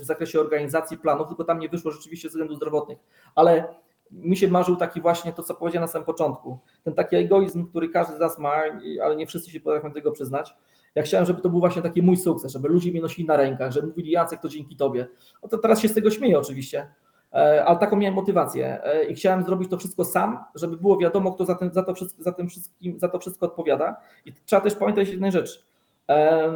w zakresie organizacji planów, tylko tam nie wyszło rzeczywiście ze względów zdrowotnych. Ale mi się marzył taki właśnie to, co powiedziałem na samym początku. Ten taki egoizm, który każdy z nas ma, ale nie wszyscy się potrafią tego przyznać ja chciałem, żeby to był właśnie taki mój sukces, żeby ludzie mnie nosili na rękach, żeby mówili Jacek, to dzięki Tobie. No to teraz się z tego śmieję oczywiście, e, ale taką miałem motywację e, i chciałem zrobić to wszystko sam, żeby było wiadomo, kto za, ten, za, to, wszystko, za, tym wszystkim, za to wszystko odpowiada. I trzeba też pamiętać jednej rzeczy. E,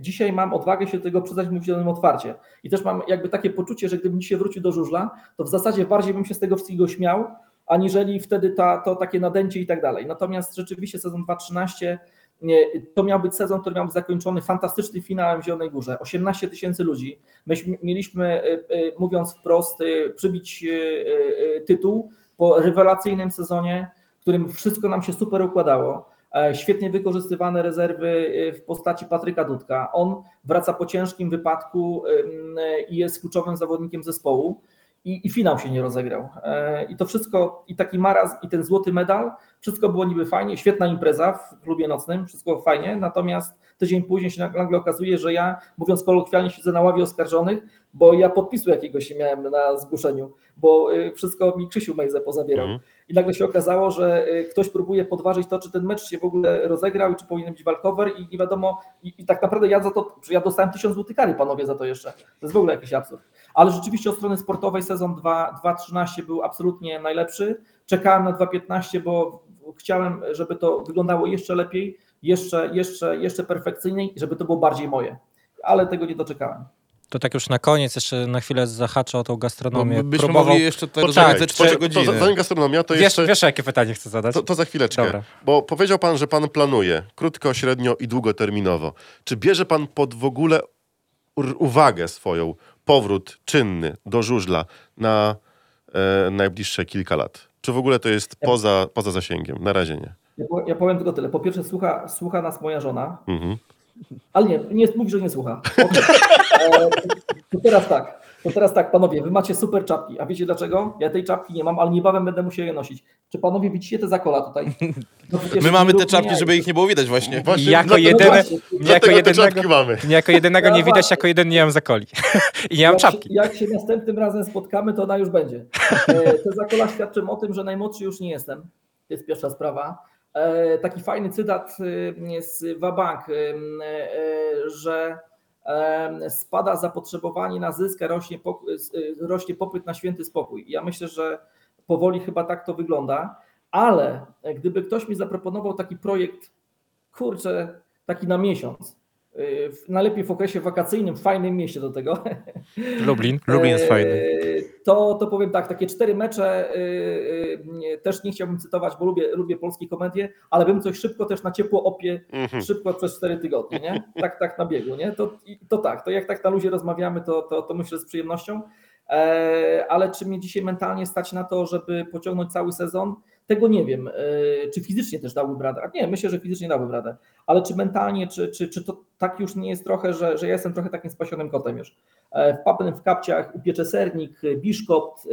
dzisiaj mam odwagę się do tego przyznać, mówić o tym otwarcie. I też mam jakby takie poczucie, że gdybym dzisiaj wrócił do żużla, to w zasadzie bardziej bym się z tego wszystkiego śmiał, aniżeli wtedy ta, to takie nadęcie i tak dalej. Natomiast rzeczywiście sezon 2.13 to miał być sezon, który miał być zakończony fantastycznym finałem w Zielonej Górze. 18 tysięcy ludzi. Myśmy mieliśmy, e, e, mówiąc wprost, e, przybić tytuł po rewelacyjnym sezonie, w którym wszystko nam się super układało. Świetnie wykorzystywane rezerwy w postaci Patryka Dudka. On wraca po ciężkim wypadku i jest kluczowym zawodnikiem zespołu i, i finał się nie rozegrał. I to wszystko, i taki maraz, i ten złoty medal, wszystko było niby fajnie, świetna impreza w klubie nocnym, wszystko fajnie, natomiast tydzień później się nagle okazuje, że ja, mówiąc kolokwialnie, siedzę na ławie oskarżonych, bo ja podpisu jakiegoś nie miałem na zgłoszeniu, bo y, wszystko mi Krzysiu Mejze pozabierał. Mhm. I nagle się okazało, że y, ktoś próbuje podważyć to, czy ten mecz się w ogóle rozegrał czy powinien być walkover i nie wiadomo, i, i tak naprawdę ja za to, ja dostałem tysiąc złotych kary panowie za to jeszcze. To jest w ogóle jakiś absurd. Ale rzeczywiście od strony sportowej sezon 2-13 był absolutnie najlepszy. Czekałem na 2-15, bo chciałem, żeby to wyglądało jeszcze lepiej, jeszcze, jeszcze, jeszcze perfekcyjniej, żeby to było bardziej moje. Ale tego nie doczekałem. To tak już na koniec jeszcze na chwilę zahaczę o tą gastronomię. No, byśmy Próbował... mogli jeszcze tutaj rozmawiać ze 4 godziny. To, zanim gastronomia, to wiesz, jeszcze... Wiesz, jakie pytanie chcę zadać? To, to za chwileczkę. Dobra. Bo powiedział pan, że pan planuje krótko, średnio i długoterminowo. Czy bierze pan pod w ogóle uwagę swoją powrót czynny do żużla na e, najbliższe kilka lat? Czy w ogóle to jest poza, poza zasięgiem? Na razie nie. Ja, powiem tylko tyle. Po pierwsze, słucha, słucha nas moja żona. Mhm. Ale nie, nie mówi, że nie słucha. Okay. <laughs> E, to teraz tak. To teraz tak, panowie, wy macie super czapki, a wiecie dlaczego? Ja tej czapki nie mam, ale niebawem będę musiał je nosić. Czy panowie widzicie te zakola tutaj? No <laughs> My mamy te czapki, żeby ich nie było widać właśnie. właśnie jako jedyne, no jako jedynego, mamy. jako jedynego nie widać, jako jeden nie mam zakoli. <laughs> I nie mam jak czapki. Się, jak się następnym razem spotkamy, to ona już będzie. E, te zakola świadczą o tym, że najmłodszy już nie jestem. To jest pierwsza sprawa. E, taki fajny cytat e, z Wabank, że spada zapotrzebowanie na zysk, a rośnie, rośnie popyt na święty spokój. Ja myślę, że powoli chyba tak to wygląda, ale gdyby ktoś mi zaproponował taki projekt, kurczę, taki na miesiąc, w, najlepiej w okresie wakacyjnym, w fajnym mieście do tego. <laughs> Lublin. Lublin jest fajny. To, to powiem tak, takie cztery mecze też nie chciałbym cytować, bo lubię, lubię polskie komedie, ale bym coś szybko też na ciepło opie, Mhm. szybko przez cztery tygodnie, nie? Tak, tak na biegu, nie? To, to tak, to jak tak na luzie rozmawiamy, to, to, to myślę z przyjemnością. E, ale czy mnie dzisiaj mentalnie stać na to, żeby pociągnąć cały sezon? Tego nie wiem. E, czy fizycznie też dałby radę? Nie, myślę, że fizycznie dałby radę. Ale czy mentalnie, czy, czy, czy to tak już nie jest trochę, że, że ja jestem trochę takim spasionym kotem już. E, w papę w kapciach upiecze sernik, biszkopt,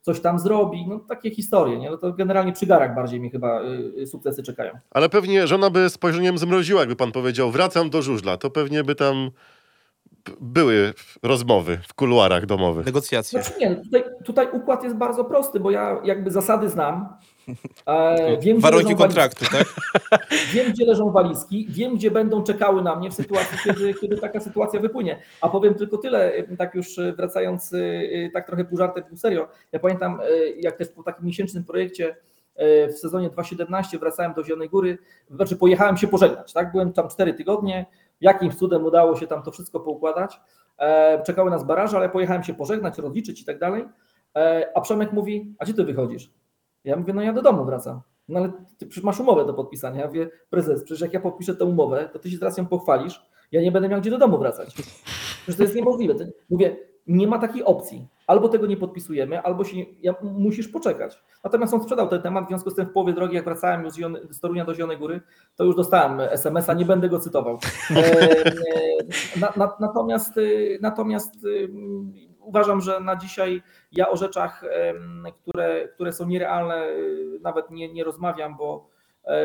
coś tam zrobi, no takie historie, nie? No to generalnie przy garach bardziej mi chyba sukcesy czekają. Ale pewnie żona by spojrzeniem zmroziła, jakby pan powiedział, wracam do żużla, to pewnie by tam były rozmowy w kuluarach domowych. Negocjacje. Znaczy nie, tutaj, tutaj układ jest bardzo prosty, bo ja jakby zasady znam. E, <laughs> wiem, gdzie Warunki leżą kontraktu, tak? walizki, <laughs> wiem, gdzie leżą walizki, wiem, gdzie będą czekały na mnie w sytuacji, kiedy, kiedy taka sytuacja wypłynie. A powiem tylko tyle, tak już wracając tak trochę pół żartem, pół serio. Ja pamiętam, jak też po takim miesięcznym projekcie w sezonie 2017 wracałem do Zielonej Góry, znaczy pojechałem się pożegnać, tak? Byłem tam cztery tygodnie, jakimś cudem udało się tam to wszystko poukładać. E, czekały nas baraże, ale pojechałem się pożegnać, rozliczyć i tak dalej. E, a Przemek mówi, a gdzie ty wychodzisz? Ja mówię, no ja do domu wracam. No ale ty przecież masz umowę do podpisania. Ja mówię, prezes, przecież jak ja podpiszę tę umowę, to ty się z ją pochwalisz, ja nie będę miał gdzie do domu wracać. Przecież to jest niemożliwe. Mówię, nie ma takiej opcji. Albo tego nie podpisujemy, albo się, ja, musisz poczekać. Natomiast on sprzedał ten temat, w związku z tym w połowie drogi, jak wracałem już z Torunia do Zielonej Góry, to już dostałem SMS-a, nie będę go cytował. <laughs> Na, na, natomiast natomiast uważam, że na dzisiaj ja o rzeczach, które, które są nierealne, nawet nie, nie rozmawiam, bo,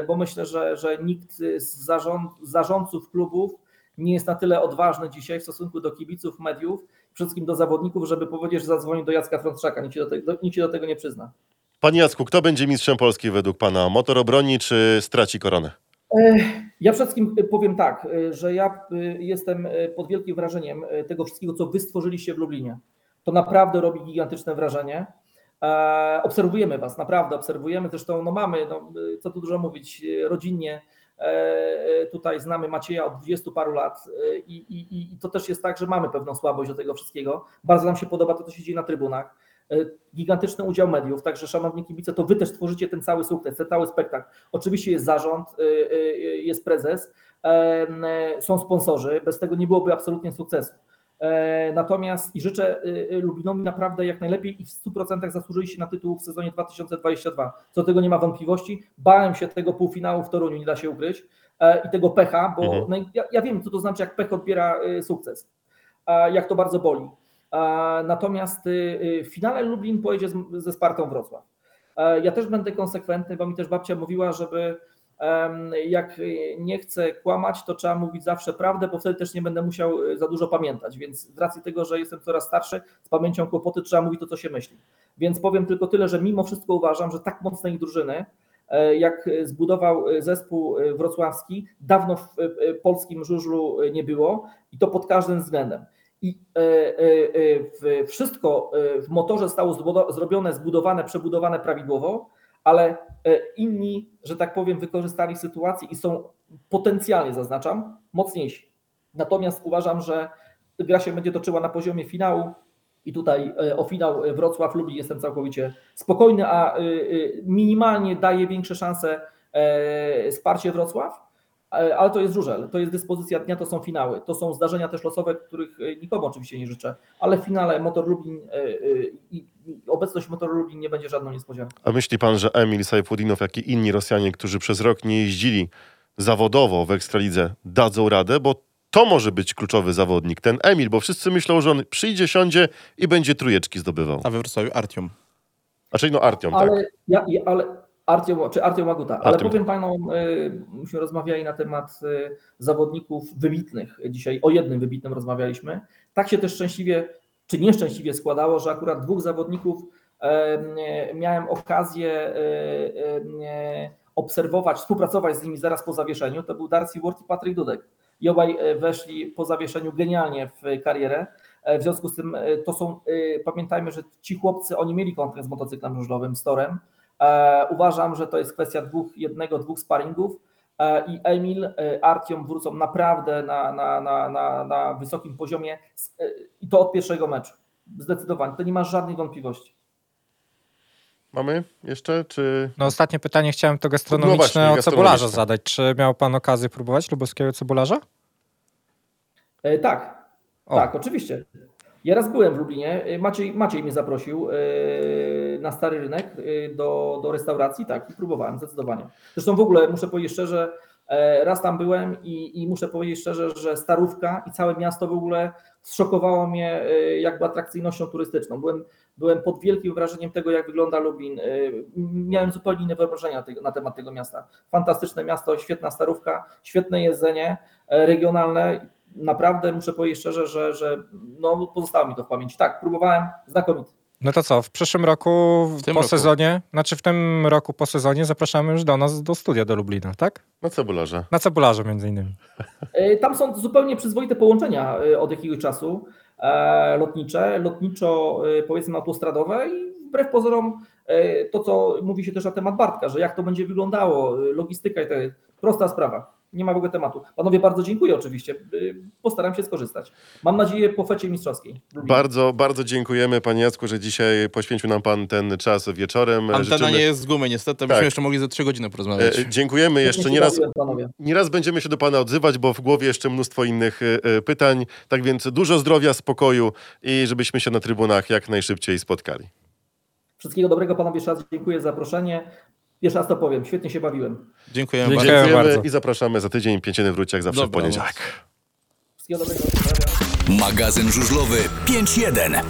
bo myślę, że, że nikt z zarząd, zarządców klubów nie jest na tyle odważny dzisiaj w stosunku do kibiców, mediów, wszystkim do zawodników, żeby powiedzieć, że zadzwoni do Jacka Frączaka. Nikt się do, tego, nikt się do tego nie przyzna. Panie Jacku, kto będzie mistrzem Polski według Pana? Motor obroni czy straci koronę? Ja przede wszystkim powiem tak, że ja jestem pod wielkim wrażeniem tego wszystkiego, co wy stworzyliście w Lublinie. To naprawdę robi gigantyczne wrażenie. Obserwujemy was, naprawdę obserwujemy. Zresztą no mamy, no, co tu dużo mówić, rodzinnie tutaj znamy Macieja od 20 paru lat i, i, i to też jest tak, że mamy pewną słabość do tego wszystkiego. Bardzo nam się podoba to, co się dzieje na trybunach. Gigantyczny udział mediów, także szanowni kibice, to wy też tworzycie ten cały sukces, ten cały spektakl. Oczywiście jest zarząd, jest prezes, są sponsorzy, bez tego nie byłoby absolutnie sukcesu. Natomiast i życzę Lubinowi naprawdę jak najlepiej i w 100% zasłużyli się na tytuł w sezonie 2022. Co do tego nie ma wątpliwości. Bałem się tego półfinału w Toruniu, nie da się ukryć, i tego pecha, bo mhm. no, ja, ja, wiem, co to znaczy, jak pech odbiera sukces, jak to bardzo boli. Natomiast w finale Lublin pojedzie ze Spartą Wrocław. Ja też będę konsekwentny, bo mi też babcia mówiła, żeby jak nie chcę kłamać, to trzeba mówić zawsze prawdę, bo wtedy też nie będę musiał e, za dużo pamiętać. Więc z racji tego, że jestem coraz starszy, z pamięcią kłopoty trzeba mówić to, co się myśli. Więc powiem tylko tyle, że mimo wszystko uważam, że tak mocnej drużyny, e, jak zbudował zespół wrocławski, dawno w polskim żużlu nie było i to pod każdym względem. I e, wszystko w motorze zostało zrobione, zbudowane, przebudowane prawidłowo, ale inni, że tak powiem, wykorzystali sytuację i są potencjalnie, zaznaczam, mocniejsi. Natomiast uważam, że gra się będzie toczyła na poziomie finału i tutaj o finał Wrocław lubi jestem całkowicie spokojny, a minimalnie daje większe szanse wsparcie Wrocław, ale to jest żużel, to jest dyspozycja dnia, to są finały, to są zdarzenia też losowe, których nikomu oczywiście nie życzę, ale w finale Motor Lublin i obecność Motor Lublin nie będzie żadną niespodzianką. A myśli pan, że Emil Sajfudinow, jak i inni Rosjanie, którzy przez rok nie jeździli zawodowo w Ekstralidze, dadzą radę? Bo to może być kluczowy zawodnik, ten Emil, bo wszyscy myślą, że on przyjdzie, siądzie i będzie trujeczki zdobywał. A we Wrocławiu Artiom. A czyli no Artiom, ale, tak. Ja, ale Artiom, czy Artiom Maguta, ale Artiom. powiem panom, myśmy rozmawiali na temat zawodników wybitnych. Dzisiaj o jednym wybitnym rozmawialiśmy. Tak się też szczęśliwie, czy nieszczęśliwie składało, że akurat dwóch zawodników miałem okazję obserwować, współpracować z nimi zaraz po zawieszeniu. To był Darcy Ward i Patryk Dudek. I obaj weszli po zawieszeniu genialnie w karierę. W związku z tym to są, pamiętajmy, że ci chłopcy, oni mieli kontrakt z motocyklem żużlowym, z Torem. Uważam, że to jest kwestia dwóch, jednego, dwóch sparingów e, i Emil, e, Artiom wrócą naprawdę na, na, na, na, na wysokim poziomie e, i to od pierwszego meczu. Zdecydowanie, to nie ma żadnych wątpliwości. Mamy jeszcze, czy... No ostatnie pytanie chciałem to gastronomiczne No o cebularza gastronomiczne. zadać. Czy miał pan okazję próbować lubuskiego cebularza? E, Tak, O. tak, oczywiście. Ja raz byłem w Lublinie, Maciej, Maciej mnie zaprosił e, na stary rynek e, do, do restauracji, tak, i próbowałem zdecydowanie. Zresztą w ogóle muszę powiedzieć szczerze, e, raz tam byłem i, i muszę powiedzieć szczerze, że Starówka i całe miasto w ogóle zszokowało mnie jakby atrakcyjnością turystyczną. Byłem, byłem pod wielkim wrażeniem tego, jak wygląda Lublin. Miałem zupełnie inne wyobrażenia na temat tego miasta. Fantastyczne miasto, świetna Starówka, świetne jedzenie regionalne naprawdę muszę powiedzieć szczerze, że, że no, pozostało mi to w pamięci. Tak, próbowałem, znakomity. No to co, w przyszłym roku tym po roku. sezonie, znaczy w tym roku po sezonie zapraszamy już do nas do studia do Lublina, tak? Na cebularze. Na cebularze między innymi. E, <laughs> Tam są zupełnie przyzwoite połączenia e, od jakiegoś czasu e, lotnicze, lotniczo e, powiedzmy autostradowe i wbrew pozorom to, co mówi się też na temat Bartka, że jak to będzie wyglądało, logistyka i to jest prosta sprawa. Nie ma w ogóle tematu. Panowie, bardzo dziękuję oczywiście. E, Postaram się skorzystać. Mam nadzieję po fecie mistrzowskiej. Bardzo, bardzo dziękujemy Panie Jacku, że dzisiaj poświęcił nam Pan ten czas wieczorem. Antena nie jest z gumy, niestety. Byśmy Tak. jeszcze mogli ze trzy godziny porozmawiać. E, Dziękujemy jeszcze nieraz. Nieraz będziemy się do Pana odzywać, bo w głowie jeszcze mnóstwo innych e, e, pytań. Tak więc dużo zdrowia, spokoju i żebyśmy się na trybunach jak najszybciej spotkali. Wszystkiego dobrego panowie, jeszcze raz dziękuję za zaproszenie. Jeszcze raz to powiem, świetnie się bawiłem. Dziękujemy Dziękuję bardzo. Dziękujemy bardzo. i zapraszamy za tydzień. Pięcieny wróć jak zawsze w Dobranoc. poniedziałek. Wszystkiego dobrego. Magazyn żużlowy 5.1.